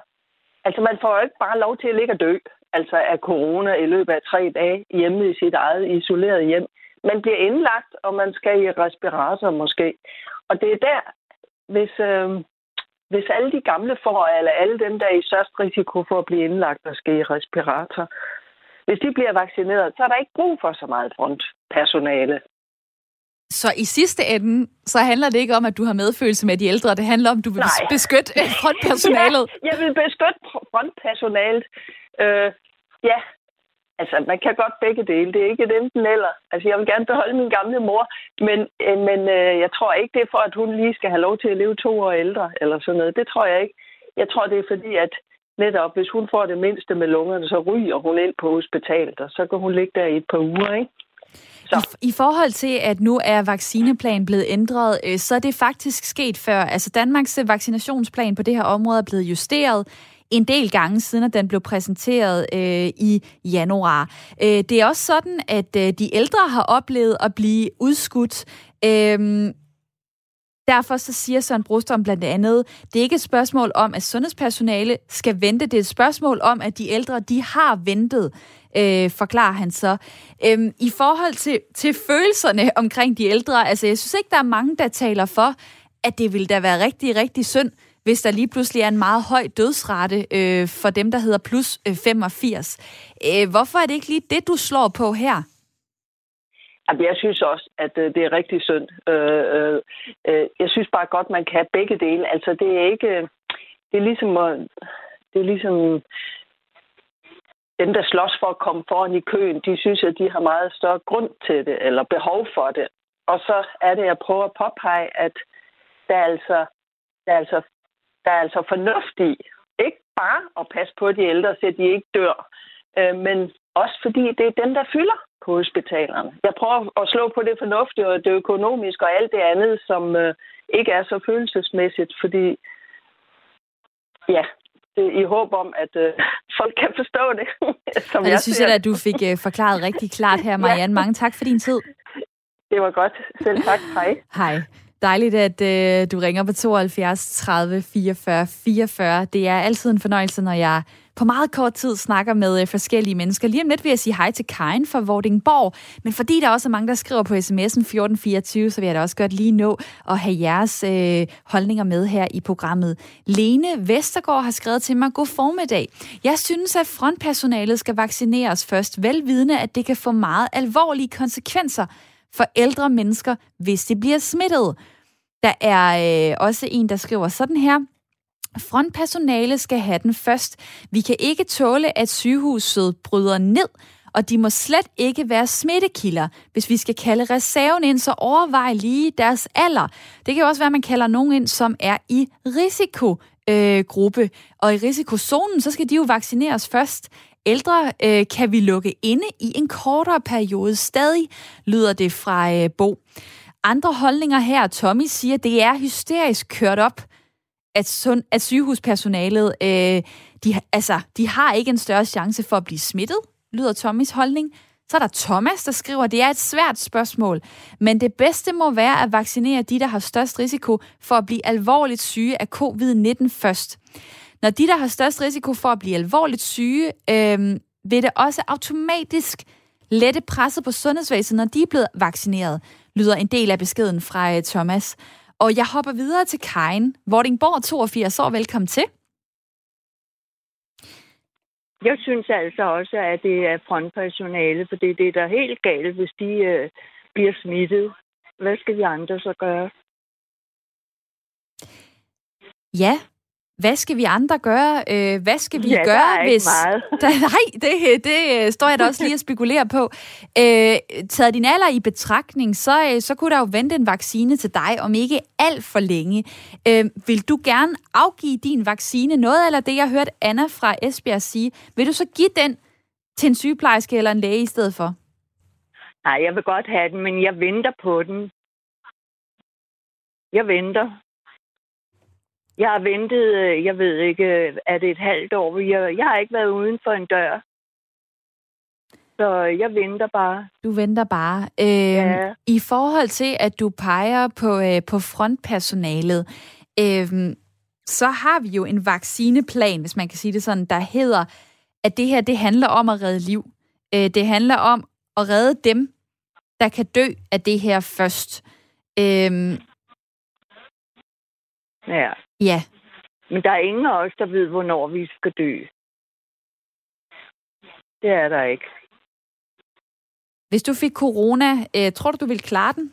Altså, man får jo ikke bare lov til at ligge og dø, altså af corona i løbet af tre dage hjemme i sit eget isolerede hjem. Man bliver indlagt, og man skal i respirator måske. Og det er der, hvis, øh, hvis alle de gamle får, eller alle dem, der er i størst risiko for at blive indlagt og skal i respirator, hvis de bliver vaccineret, så er der ikke brug for så meget frontpersonale. Så i sidste ende, så handler det ikke om, at du har medfølelse med de ældre. Det handler om, at du vil Nej. beskytte frontpersonalet. ja, jeg vil beskytte frontpersonalet. Øh, ja, Altså, man kan godt begge dele. Det er ikke et enten eller. Altså, jeg vil gerne beholde min gamle mor, men, øh, men øh, jeg tror ikke, det er for, at hun lige skal have lov til at leve to år ældre, eller sådan noget. Det tror jeg ikke. Jeg tror, det er fordi, at netop, hvis hun får det mindste med lungerne, så ryger hun ind på hospitalet, og så kan hun ligge der i et par uger, ikke? Så. I, I forhold til, at nu er vaccineplanen blevet ændret, øh, så er det faktisk sket før. Altså Danmarks vaccinationsplan på det her område er blevet justeret en del gange, siden at den blev præsenteret øh, i januar. Øh, det er også sådan, at øh, de ældre har oplevet at blive udskudt. Øh, Derfor så siger Søren Brostrøm blandt andet, det er ikke et spørgsmål om, at sundhedspersonale skal vente, det er et spørgsmål om, at de ældre, de har ventet, øh, forklarer han så. Øhm, I forhold til, til følelserne omkring de ældre, altså jeg synes ikke, der er mange, der taler for, at det ville da være rigtig, rigtig synd, hvis der lige pludselig er en meget høj dødsrate øh, for dem, der hedder plus øh, 85. Øh, hvorfor er det ikke lige det, du slår på her? Jeg synes også, at øh, det er rigtig synd. Øh, øh, øh, jeg synes bare godt, man kan have begge dele. Altså, det er ikke... Det er ligesom... Det er ligesom dem, der slås for at komme foran i køen, de synes, at de har meget større grund til det, eller behov for det. Og så er det, at jeg prøver at påpege, at der er altså, der er altså, der er altså fornuft i, ikke bare at passe på de ældre, så de ikke dør, men også fordi det er dem, der fylder på hospitalerne. Jeg prøver at slå på det fornuftige og det økonomiske og alt det andet, som øh, ikke er så følelsesmæssigt, fordi ja, det er i håb om, at øh, folk kan forstå det. som og jeg synes jeg, at du fik øh, forklaret rigtig klart her, Marianne. Mange tak for din tid. Det var godt. Selv tak. Hej. Hej. Dejligt, at øh, du ringer på 72 30 44 44. Det er altid en fornøjelse, når jeg på meget kort tid snakker med øh, forskellige mennesker. Lige om lidt vil jeg sige hej til Karin fra Vordingborg, men fordi der også er mange, der skriver på sms'en 1424, så vil jeg da også godt lige nå at have jeres øh, holdninger med her i programmet. Lene Vestergaard har skrevet til mig, god formiddag. Jeg synes, at frontpersonalet skal vaccineres først, velvidende, at det kan få meget alvorlige konsekvenser for ældre mennesker, hvis de bliver smittet. Der er øh, også en, der skriver sådan her. Frontpersonale skal have den først. Vi kan ikke tåle, at sygehuset bryder ned, og de må slet ikke være smittekilder. Hvis vi skal kalde reserven ind, så overvej lige deres alder. Det kan jo også være, at man kalder nogen ind, som er i risikogruppe. Øh, og i risikozonen, så skal de jo vaccineres først. Ældre øh, kan vi lukke inde i en kortere periode stadig, lyder det fra øh, Bo. Andre holdninger her, Tommy siger, det er hysterisk kørt op at, sund, at sygehuspersonalet, øh, de, altså, de har ikke en større chance for at blive smittet, lyder Tommys holdning. Så er der Thomas, der skriver, at det er et svært spørgsmål, men det bedste må være at vaccinere de, der har størst risiko for at blive alvorligt syge af covid-19 først. Når de, der har størst risiko for at blive alvorligt syge, øh, vil det også automatisk lette presset på sundhedsvæsenet, når de er blevet vaccineret, lyder en del af beskeden fra øh, Thomas. Og jeg hopper videre til Karin. Vordingborg, 82 år. Velkommen til. Jeg synes altså også, at det er frontpersonale, for det er der helt galt, hvis de øh, bliver smittet. Hvad skal vi andre så gøre? Ja, hvad skal vi andre gøre? Øh, hvad skal vi ja, gøre, der er hvis... Meget. nej, det, det øh, står jeg da også lige og spekulerer på. Øh, taget din alder i betragtning, så, øh, så kunne der jo vente en vaccine til dig om ikke alt for længe. Øh, vil du gerne afgive din vaccine? Noget eller det, jeg hørte Anna fra Esbjerg sige. Vil du så give den til en sygeplejerske eller en læge i stedet for? Nej, jeg vil godt have den, men jeg venter på den. Jeg venter. Jeg har ventet, øh, jeg ved ikke, er det et halvt år? Jeg, jeg har ikke været uden for en dør. Så jeg venter bare. Du venter bare. Øh, ja. I forhold til, at du peger på, øh, på frontpersonalet, øh, så har vi jo en vaccineplan, hvis man kan sige det sådan, der hedder, at det her det handler om at redde liv. Øh, det handler om at redde dem, der kan dø af det her først. Øh, Ja. Ja. Men der er ingen af os, der ved, hvornår vi skal dø. Det er der ikke. Hvis du fik corona, øh, tror du, du ville klare den?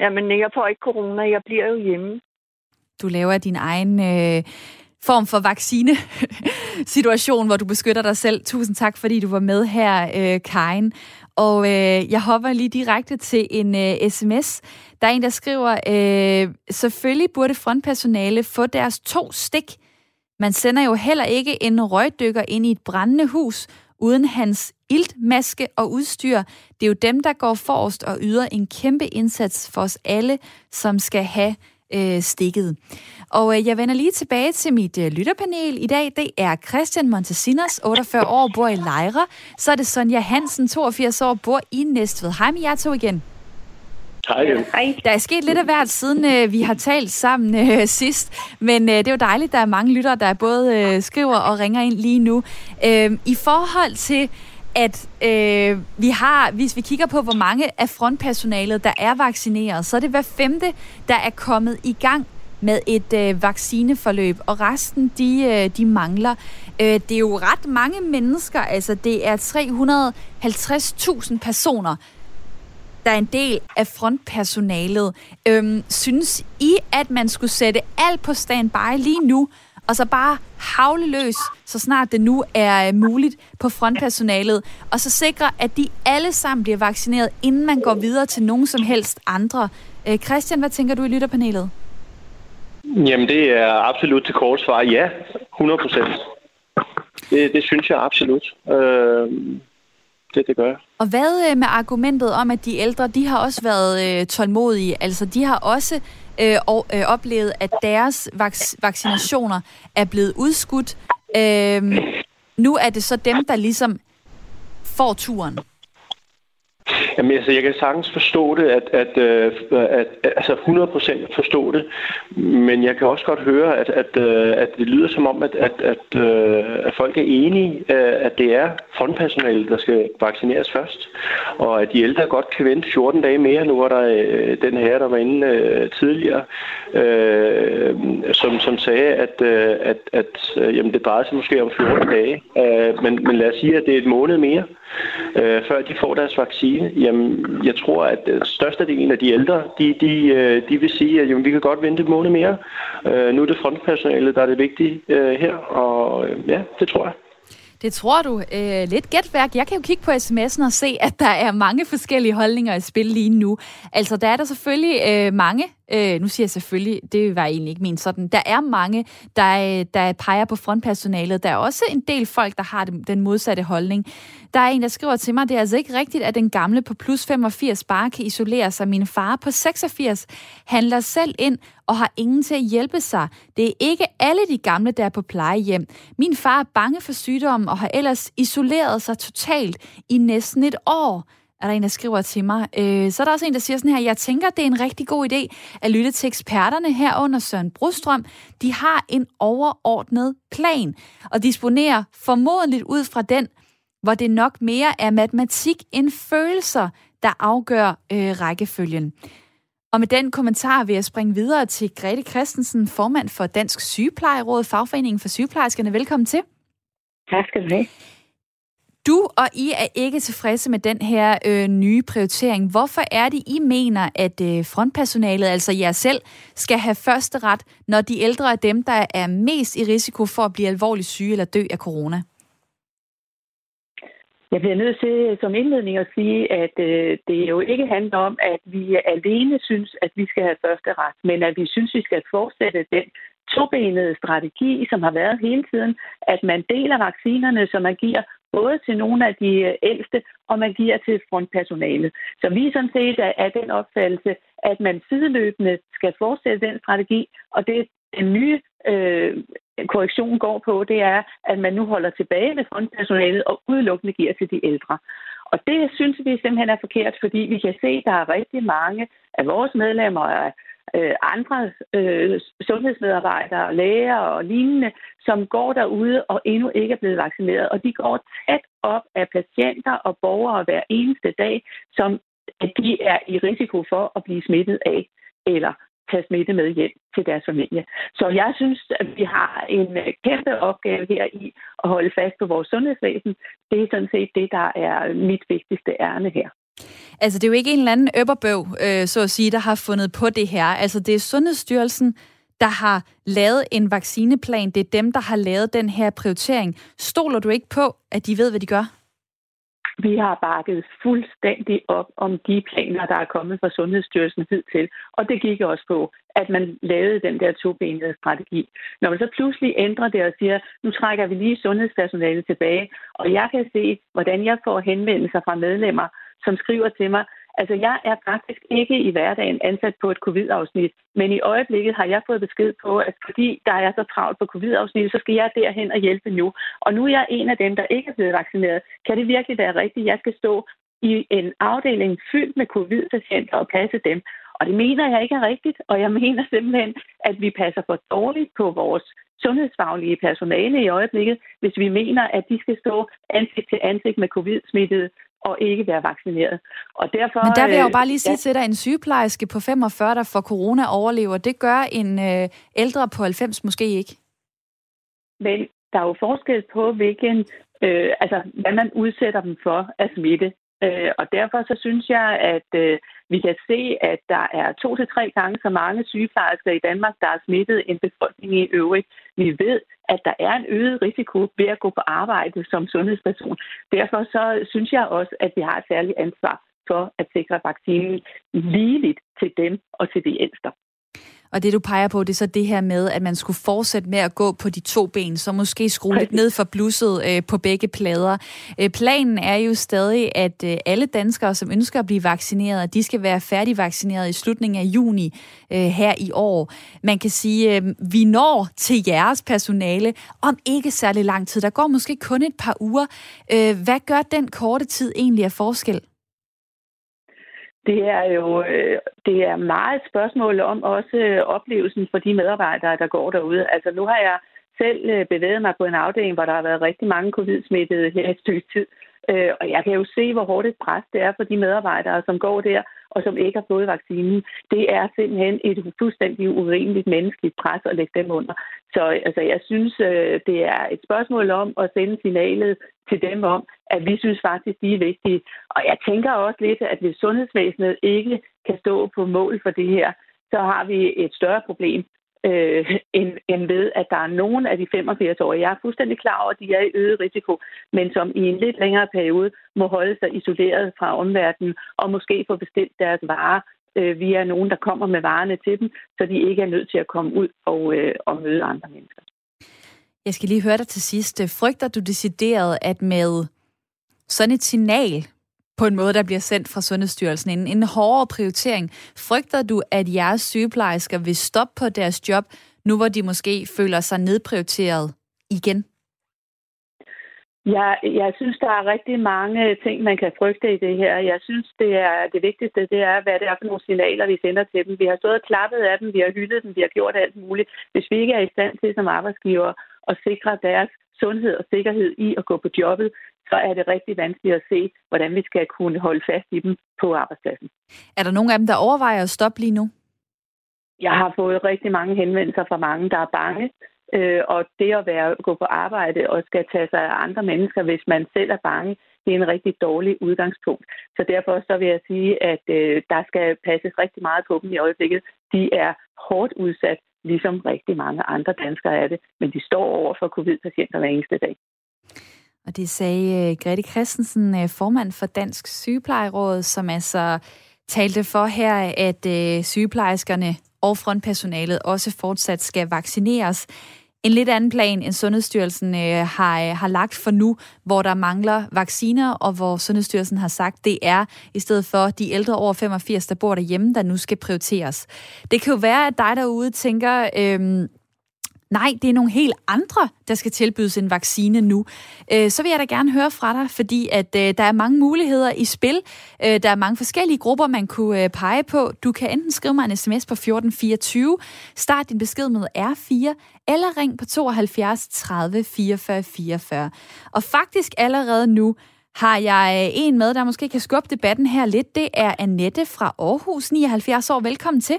Jamen, jeg får ikke corona. Jeg bliver jo hjemme. Du laver din egen øh, form for vaccine-situation, hvor du beskytter dig selv. Tusind tak, fordi du var med her, øh, Karin. Og øh, jeg hopper lige direkte til en øh, sms. Der er en, der skriver, øh, selvfølgelig burde frontpersonale få deres to stik. Man sender jo heller ikke en røgdykker ind i et brændende hus, uden hans iltmaske og udstyr. Det er jo dem, der går forrest og yder en kæmpe indsats for os alle, som skal have øh, stikket. Og øh, jeg vender lige tilbage til mit øh, lytterpanel i dag. Det er Christian Montesinos, 48 år, bor i Lejre. Så er det Sonja Hansen, 82 år, bor i Næstved. Hej med jer to igen. Hej. Hej. Der er sket lidt af hvert, siden øh, vi har talt sammen øh, sidst, men øh, det er jo dejligt, der er mange lyttere, der både øh, skriver og ringer ind lige nu. Øh, I forhold til, at øh, vi har, hvis vi kigger på, hvor mange af frontpersonalet, der er vaccineret, så er det hver femte, der er kommet i gang med et øh, vaccineforløb, og resten, de, øh, de mangler. Øh, det er jo ret mange mennesker, altså det er 350.000 personer, der er en del af frontpersonalet. Øhm, synes I, at man skulle sætte alt på standby lige nu, og så bare havle løs, så snart det nu er øh, muligt på frontpersonalet, og så sikre, at de alle sammen bliver vaccineret, inden man går videre til nogen som helst andre. Øh, Christian, hvad tænker du i lytterpanelet? Jamen, det er absolut til kort svar. Ja, 100 procent. Det, det synes jeg absolut. Øh, det, det gør jeg. Og hvad øh, med argumentet om, at de ældre, de har også været øh, tålmodige? Altså, de har også øh, og, øh, oplevet, at deres vac- vaccinationer er blevet udskudt. Øh, nu er det så dem, der ligesom får turen. Jamen, altså, jeg kan sagtens forstå det, at, at, at, at, altså 100% forstå det, men jeg kan også godt høre, at, at, øh, at det lyder som om, at, at, at, øh, at folk er enige, at det er frontpersonale, der skal vaccineres først, og at de ældre godt kan vente 14 dage mere. Nu var der den her, der var inde tidligere, som, som sagde, at, at, at jamen, det drejer sig måske om 14 dage, men, men lad os sige, at det er et måned mere, øh, før de får deres vaccine. Jamen, jeg tror, at øh, størstedelen af de ældre, de, de, øh, de vil sige, at jamen, vi kan godt vente et måned mere. Øh, Nu er det frontpersonalet, der er det vigtige øh, her, og ja, det tror jeg. Det tror du. Øh, lidt gætværk. Jeg kan jo kigge på sms'en og se, at der er mange forskellige holdninger i spil lige nu. Altså, der er der selvfølgelig øh, mange, øh, nu siger jeg selvfølgelig, det var egentlig ikke min sådan, der er mange, der, der peger på frontpersonalet. Der er også en del folk, der har den modsatte holdning. Der er en, der skriver til mig, det er altså ikke rigtigt, at den gamle på plus 85 bare kan isolere sig. Min far på 86 handler selv ind og har ingen til at hjælpe sig. Det er ikke alle de gamle, der er på plejehjem. Min far er bange for sygdommen og har ellers isoleret sig totalt i næsten et år er der en, der skriver til mig. Øh, så er der også en, der siger sådan her, jeg tænker, det er en rigtig god idé at lytte til eksperterne herunder Søren Brostrøm. De har en overordnet plan og disponerer formodentligt ud fra den, hvor det nok mere er matematik end følelser, der afgør øh, rækkefølgen. Og med den kommentar vil jeg springe videre til Grete Christensen, formand for Dansk Sygeplejeråd, Fagforeningen for Sygeplejerskerne. Velkommen til. Tak skal du have. Du og I er ikke tilfredse med den her øh, nye prioritering. Hvorfor er det, I mener, at øh, frontpersonalet, altså jer selv, skal have første ret, når de ældre er dem, der er mest i risiko for at blive alvorligt syge eller dø af corona? Jeg bliver nødt til som indledning at sige, at øh, det jo ikke handler om, at vi alene synes, at vi skal have første ret, men at vi synes, vi skal fortsætte den tobenede strategi, som har været hele tiden, at man deler vaccinerne, så man giver både til nogle af de øh, ældste, og man giver til frontpersonalet. Så vi sådan set er den opfattelse, at man sideløbende skal fortsætte den strategi, og det den nye øh, korrektion går på, det er, at man nu holder tilbage med frontpersonalet og udelukkende giver til de ældre. Og det synes vi simpelthen er forkert, fordi vi kan se, at der er rigtig mange af vores medlemmer og øh, andre øh, sundhedsmedarbejdere, læger og lignende, som går derude og endnu ikke er blevet vaccineret. Og de går tæt op af patienter og borgere hver eneste dag, som de er i risiko for at blive smittet af eller tage smitte med hjem til deres familie. Så jeg synes, at vi har en øh, kæmpe opgave her i at holde fast på vores sundhedsvæsen. Det er sådan set det, der er mit vigtigste ærne her. Altså, det er jo ikke en eller anden øpperbøv, øh, så at sige, der har fundet på det her. Altså, det er Sundhedsstyrelsen, der har lavet en vaccineplan. Det er dem, der har lavet den her prioritering. Stoler du ikke på, at de ved, hvad de gør? Vi har bakket fuldstændig op om de planer, der er kommet fra Sundhedsstyrelsen hidtil. Og det gik også på, at man lavede den der tobenede strategi. Når man så pludselig ændrer det og siger, nu trækker vi lige sundhedspersonalet tilbage, og jeg kan se, hvordan jeg får henvendelser fra medlemmer, som skriver til mig, Altså, jeg er faktisk ikke i hverdagen ansat på et covid-afsnit, men i øjeblikket har jeg fået besked på, at fordi der er så travlt på covid-afsnit, så skal jeg derhen og hjælpe nu. Og nu er jeg en af dem, der ikke er blevet vaccineret. Kan det virkelig være rigtigt? Jeg skal stå i en afdeling fyldt med covid-patienter og passe dem. Og det mener jeg ikke er rigtigt, og jeg mener simpelthen, at vi passer for dårligt på vores sundhedsfaglige personale i øjeblikket, hvis vi mener, at de skal stå ansigt til ansigt med covid-smittede og ikke være vaccineret. Og derfor, Men der vil jeg jo øh, bare lige sige ja. til dig, en sygeplejerske på 45, der får corona overlever, det gør en øh, ældre på 90 måske ikke. Men der er jo forskel på, hvilken, øh, altså, hvad man udsætter dem for af smitte. Øh, og derfor så synes jeg, at øh, vi kan se, at der er to til tre gange så mange sygeplejersker i Danmark, der er smittet end befolkningen i øvrigt. Vi ved, at der er en øget risiko ved at gå på arbejde som sundhedsperson. Derfor så synes jeg også, at vi har et særligt ansvar for at sikre vaccinen ligeligt til dem og til de ældste. Og det, du peger på, det er så det her med, at man skulle fortsætte med at gå på de to ben, så måske skrue lidt ned for blusset øh, på begge plader. Øh, planen er jo stadig, at øh, alle danskere, som ønsker at blive vaccineret, de skal være færdigvaccineret i slutningen af juni øh, her i år. Man kan sige, øh, vi når til jeres personale om ikke særlig lang tid. Der går måske kun et par uger. Øh, hvad gør den korte tid egentlig af forskel? Det er jo øh, det er meget et spørgsmål om også øh, oplevelsen for de medarbejdere, der går derude. Altså nu har jeg selv øh, bevæget mig på en afdeling, hvor der har været rigtig mange covid-smittede her et stykke tid. Og jeg kan jo se, hvor hårdt et pres det er for de medarbejdere, som går der, og som ikke har fået vaccinen. Det er simpelthen et fuldstændig urimeligt menneskeligt pres at lægge dem under. Så altså, jeg synes, det er et spørgsmål om at sende signalet til dem om, at vi synes faktisk, de er vigtige. Og jeg tænker også lidt, at hvis sundhedsvæsenet ikke kan stå på mål for det her, så har vi et større problem, øh, end, end ved, at der er nogen af de 85-årige, jeg er fuldstændig klar over, at de er i øget risiko, men som i en lidt længere periode må holde sig isoleret fra omverdenen og måske få bestilt deres varer øh, via nogen, der kommer med varerne til dem, så de ikke er nødt til at komme ud og, øh, og møde andre mennesker. Jeg skal lige høre dig til sidst. Frygter du decideret, at med sådan et signal på en måde, der bliver sendt fra Sundhedsstyrelsen, en, en hårdere prioritering, frygter du, at jeres sygeplejersker vil stoppe på deres job, nu hvor de måske føler sig nedprioriteret igen? Jeg, jeg synes, der er rigtig mange ting, man kan frygte i det her. Jeg synes, det er det vigtigste, det er, hvad det er for nogle signaler, vi sender til dem. Vi har stået og klappet af dem, vi har hyldet dem, vi har gjort alt muligt. Hvis vi ikke er i stand til som arbejdsgiver at sikre deres sundhed og sikkerhed i at gå på jobbet, så er det rigtig vanskeligt at se, hvordan vi skal kunne holde fast i dem på arbejdspladsen. Er der nogen af dem, der overvejer at stoppe lige nu? Jeg har fået rigtig mange henvendelser fra mange, der er bange. Øh, og det at være, gå på arbejde og skal tage sig af andre mennesker, hvis man selv er bange, det er en rigtig dårlig udgangspunkt. Så derfor så vil jeg sige, at øh, der skal passes rigtig meget på dem i øjeblikket. De er hårdt udsat, ligesom rigtig mange andre danskere er det, men de står over for covid-patienter hver eneste dag. Og det sagde øh, Grete Christensen, øh, formand for Dansk Sygeplejeråd, som altså talte for her, at øh, sygeplejerskerne og frontpersonalet også fortsat skal vaccineres. En lidt anden plan, end Sundhedsstyrelsen øh, har, øh, har lagt for nu, hvor der mangler vacciner, og hvor Sundhedsstyrelsen har sagt, det er i stedet for de ældre over 85, der bor derhjemme, der nu skal prioriteres. Det kan jo være, at dig derude tænker, øh, Nej, det er nogle helt andre, der skal tilbydes en vaccine nu. Øh, så vil jeg da gerne høre fra dig, fordi at øh, der er mange muligheder i spil. Øh, der er mange forskellige grupper, man kunne øh, pege på. Du kan enten skrive mig en sms på 1424, start din besked med R4, eller ring på 72 30 44 44. Og faktisk allerede nu har jeg øh, en med, der måske kan skubbe debatten her lidt. Det er Annette fra Aarhus, 79 år. Velkommen til.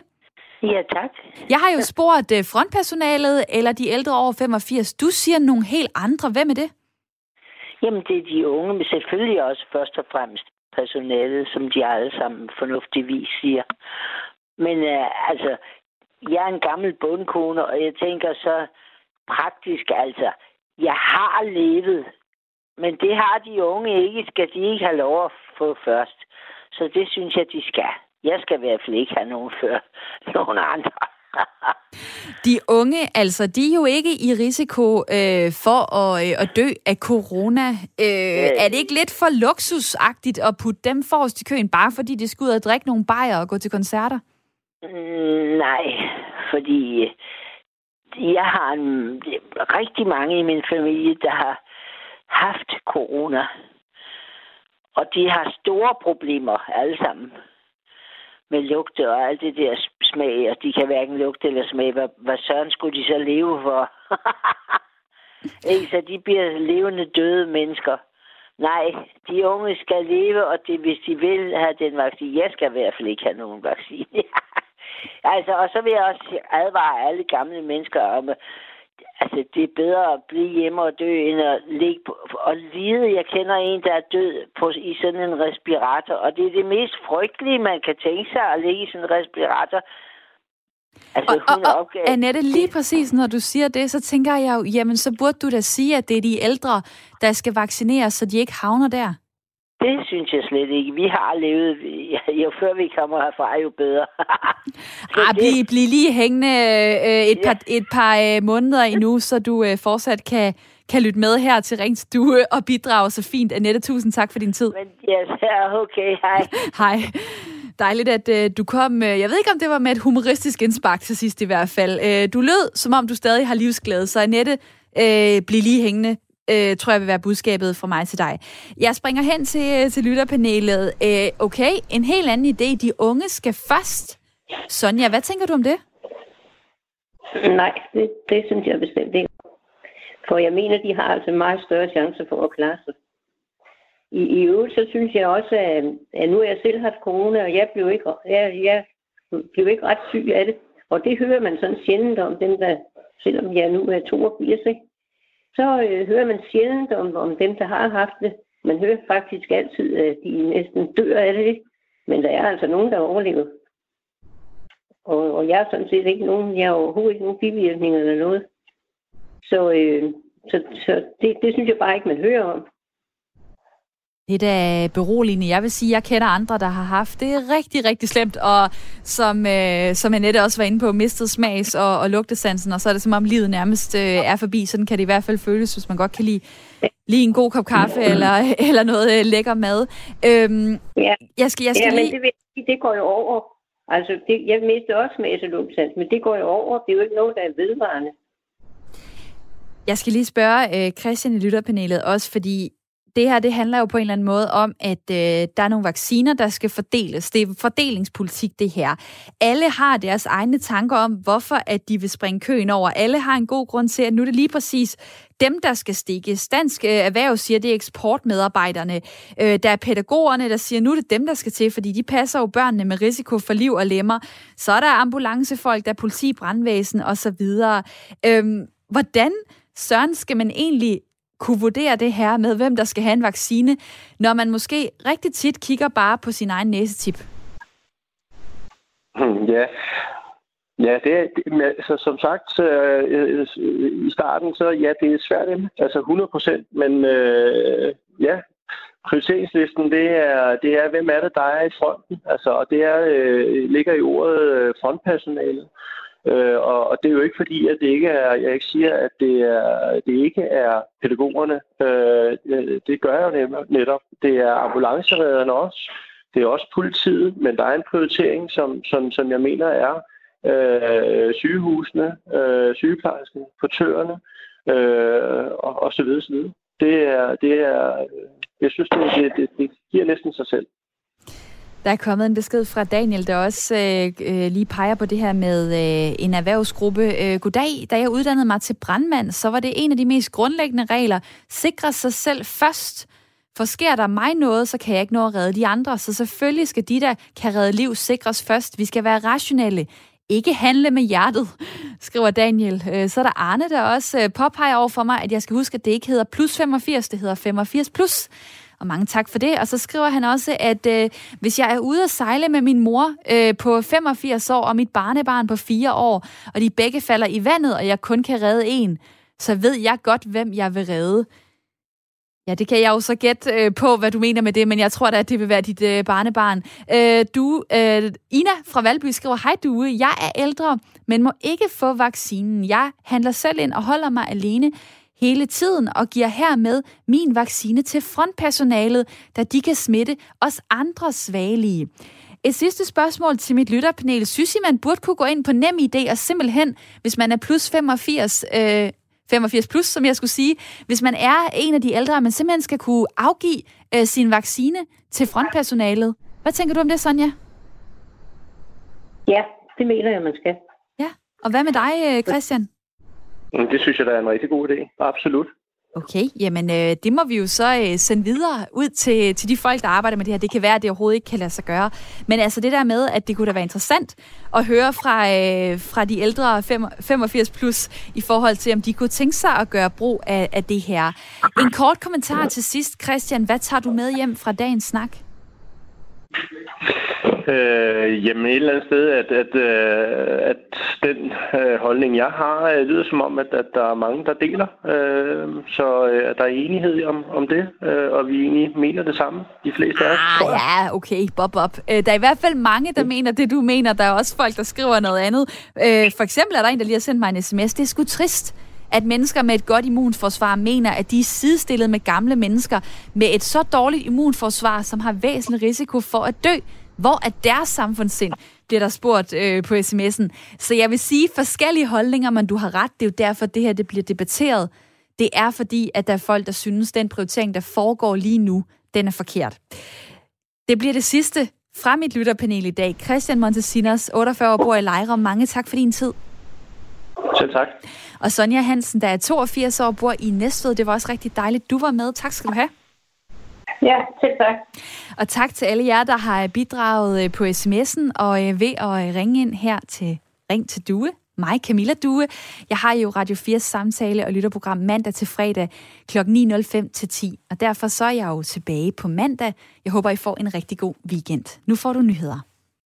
Ja, tak. Jeg har jo spurgt øh, frontpersonalet eller de ældre over 85. Du siger nogle helt andre. Hvem er det? Jamen, det er de unge, men selvfølgelig også først og fremmest personalet, som de alle sammen fornuftigvis siger. Men uh, altså, jeg er en gammel bundkone, og jeg tænker så praktisk, altså, jeg har levet, men det har de unge ikke, skal de ikke have lov at få først. Så det synes jeg, de skal. Jeg skal i hvert fald ikke have nogen før nogen andre. de unge, altså, de er jo ikke i risiko øh, for at, øh, at dø af corona. Øh, øh. Er det ikke lidt for luksusagtigt at putte dem forrest i køen, bare fordi de skal ud og drikke nogle bajer og gå til koncerter? Mm, nej, fordi øh, jeg har en, rigtig mange i min familie, der har haft corona. Og de har store problemer, alle sammen. Med lugte og alt det der smag, og de kan hverken lugte eller smage. Hvad, hvad søren skulle de så leve for? Ikke, så de bliver levende døde mennesker. Nej, de unge skal leve, og det, hvis de vil have den vaccine, jeg skal i hvert fald ikke have nogen vaccine. altså, og så vil jeg også advare alle gamle mennesker om, altså, det er bedre at blive hjemme og dø, end at ligge på, og lide. Jeg kender en, der er død på, i sådan en respirator, og det er det mest frygtelige, man kan tænke sig, at ligge i sådan en respirator. Altså, og, og, og Annette, lige præcis når du siger det, så tænker jeg jo, jamen så burde du da sige, at det er de ældre, der skal vaccineres, så de ikke havner der. Det synes jeg slet ikke. Vi har levet, jo før vi kommer herfra, jo bedre. ah, bliv, bliv lige hængende øh, et, par, ja. et par øh, måneder endnu, så du øh, fortsat kan, kan lytte med her til Rings Stue og bidrage så fint. Annette, tusind tak for din tid. Men, yes, okay, hej. hej. Dejligt, at øh, du kom. Øh, jeg ved ikke, om det var med et humoristisk indspark til sidst i hvert fald. Øh, du lød, som om du stadig har livsglæde, så Annette, øh, bliv lige hængende øh, tror jeg vil være budskabet fra mig til dig. Jeg springer hen til, øh, til lytterpanelet. Øh, okay, en helt anden idé. De unge skal først. Sonja, hvad tænker du om det? Nej, det, det synes jeg bestemt ikke. For jeg mener, de har altså meget større chance for at klare sig. I, i øvrigt, så synes jeg også, at, at nu har jeg selv haft corona, og jeg blev ikke, jeg, jeg blev ikke ret syg af det. Og det hører man sådan sjældent om, dem der, selvom jeg nu er 82, ikke? Så øh, hører man sjældent om, om dem, der har haft det. Man hører faktisk altid, at de næsten dør af det, ikke? Men der er altså nogen, der overlever. Og, og jeg er sådan set ikke nogen, jeg har overhovedet ikke nogen bivirkninger eller noget. Så, øh, så, så det, det synes jeg bare ikke, man hører om. Det er da beroligende. Jeg vil sige, at jeg kender andre, der har haft det rigtig, rigtig slemt, og som, øh, som Annette også var inde på, mistet smags- og, og lugtesansen, og så er det som om livet nærmest øh, er forbi. Sådan kan det i hvert fald føles, hvis man godt kan lide lige en god kop kaffe eller, eller noget øh, lækker mad. Øhm, ja, jeg skal, jeg skal ja lige... men det, det går jo over. Altså, det, jeg mistede også smag- og lugtesans, men det går jo over. Det er jo ikke noget, der er vedvarende. Jeg skal lige spørge øh, Christian i lytterpanelet også, fordi det her det handler jo på en eller anden måde om, at øh, der er nogle vacciner, der skal fordeles. Det er fordelingspolitik, det her. Alle har deres egne tanker om, hvorfor at de vil springe køen over. Alle har en god grund til, at nu er det lige præcis dem, der skal stikkes. Dansk øh, Erhverv siger, det er eksportmedarbejderne. Øh, der er pædagogerne, der siger, nu er det dem, der skal til, fordi de passer jo børnene med risiko for liv og lemmer. Så er der ambulancefolk, der er politi, brandvæsen osv. Øh, hvordan Søren skal man egentlig kunne vurdere det her med, hvem der skal have en vaccine, når man måske rigtig tit kigger bare på sin egen næsetip? Hmm, ja, Ja, det er, altså, som sagt øh, i starten, så ja, det er svært, altså 100 procent, men øh, ja, prioriteringslisten, det er, det er, hvem er det, der er i fronten, altså, og det er, øh, ligger i ordet øh, frontpersonalet. Øh, og, og det er jo ikke fordi, at det ikke er, jeg ikke siger, at det, er, det ikke er pædagogerne. Øh, det gør jeg jo netop. Det er ambulanceredderne også. Det er også politiet, men der er en prioritering, som, som, som jeg mener er øh, sygehusene, øh, sygeplejerskerne, portørerne øh, og, og så videre, så videre. Det er, det er, jeg synes, det, det, det, det giver næsten sig selv. Der er kommet en besked fra Daniel, der også øh, øh, lige peger på det her med øh, en erhvervsgruppe. Øh, goddag, da jeg uddannede mig til brandmand, så var det en af de mest grundlæggende regler. Sikre sig selv først. For sker der mig noget, så kan jeg ikke nå at redde de andre. Så selvfølgelig skal de, der kan redde liv, sikres først. Vi skal være rationelle. Ikke handle med hjertet, skriver Daniel. Øh, så er der Arne, der også øh, påpeger over for mig, at jeg skal huske, at det ikke hedder plus 85, det hedder 85 plus og mange tak for det. Og så skriver han også, at øh, hvis jeg er ude at sejle med min mor øh, på 85 år og mit barnebarn på 4 år, og de begge falder i vandet, og jeg kun kan redde en, så ved jeg godt, hvem jeg vil redde. Ja, det kan jeg jo så gætte øh, på, hvad du mener med det, men jeg tror da, at det vil være dit øh, barnebarn. Øh, du, øh, Ina fra Valby skriver, Hej du, jeg er ældre, men må ikke få vaccinen. Jeg handler selv ind og holder mig alene hele tiden og giver hermed min vaccine til frontpersonalet, da de kan smitte os andre svagelige. Et sidste spørgsmål til mit lytterpanel. Synes I, man burde kunne gå ind på nem idé og simpelthen, hvis man er plus 85, øh, 85 plus, som jeg skulle sige. Hvis man er en af de ældre, man simpelthen skal kunne afgive øh, sin vaccine til frontpersonalet. Hvad tænker du om det, Sonja? Ja, det mener jeg, man skal. Ja, og hvad med dig, øh, Christian? Mm, Det synes jeg, der er en rigtig god idé. Absolut. Okay, jamen øh, det må vi jo så øh, sende videre ud til, til de folk, der arbejder med det her. Det kan være, at det overhovedet ikke kan lade sig gøre. Men altså det der med, at det kunne da være interessant at høre fra, øh, fra de ældre fem- 85 plus i forhold til, om de kunne tænke sig at gøre brug af, af det her. En kort kommentar til sidst, Christian. Hvad tager du med hjem fra dagens snak? Øh, jamen et eller andet sted, at, at, øh, at den øh, holdning, jeg har, øh, lyder som om, at, at der er mange, der deler. Øh, så øh, at der er enighed om, om det, øh, og vi egentlig mener det samme, de fleste af os. Ah, ja, okay, bob, bob. Øh, der er i hvert fald mange, der mener det, du mener. Der er også folk, der skriver noget andet. Øh, for eksempel er der en, der lige har sendt mig en sms. Det er sgu trist, at mennesker med et godt immunforsvar mener, at de er sidestillet med gamle mennesker med et så dårligt immunforsvar, som har væsentlig risiko for at dø. Hvor er deres samfundssind, bliver der spurgt øh, på sms'en. Så jeg vil sige forskellige holdninger, men du har ret. Det er jo derfor, det her det bliver debatteret. Det er fordi, at der er folk, der synes, den prioritering, der foregår lige nu, den er forkert. Det bliver det sidste fra mit lytterpanel i dag. Christian Montesinos, 48 år, bor i Lejre. Mange tak for din tid. Selv tak. Og Sonja Hansen, der er 82 år, bor i Næstved. Det var også rigtig dejligt, du var med. Tak skal du have. Ja, selv tak. Og tak til alle jer, der har bidraget øh, på sms'en og øh, ved at øh, ringe ind her til Ring til Due. Mig, Camilla Due. Jeg har jo Radio 4 samtale og lytterprogram mandag til fredag kl. 9.05 til 10. Og derfor så er jeg jo tilbage på mandag. Jeg håber, I får en rigtig god weekend. Nu får du nyheder.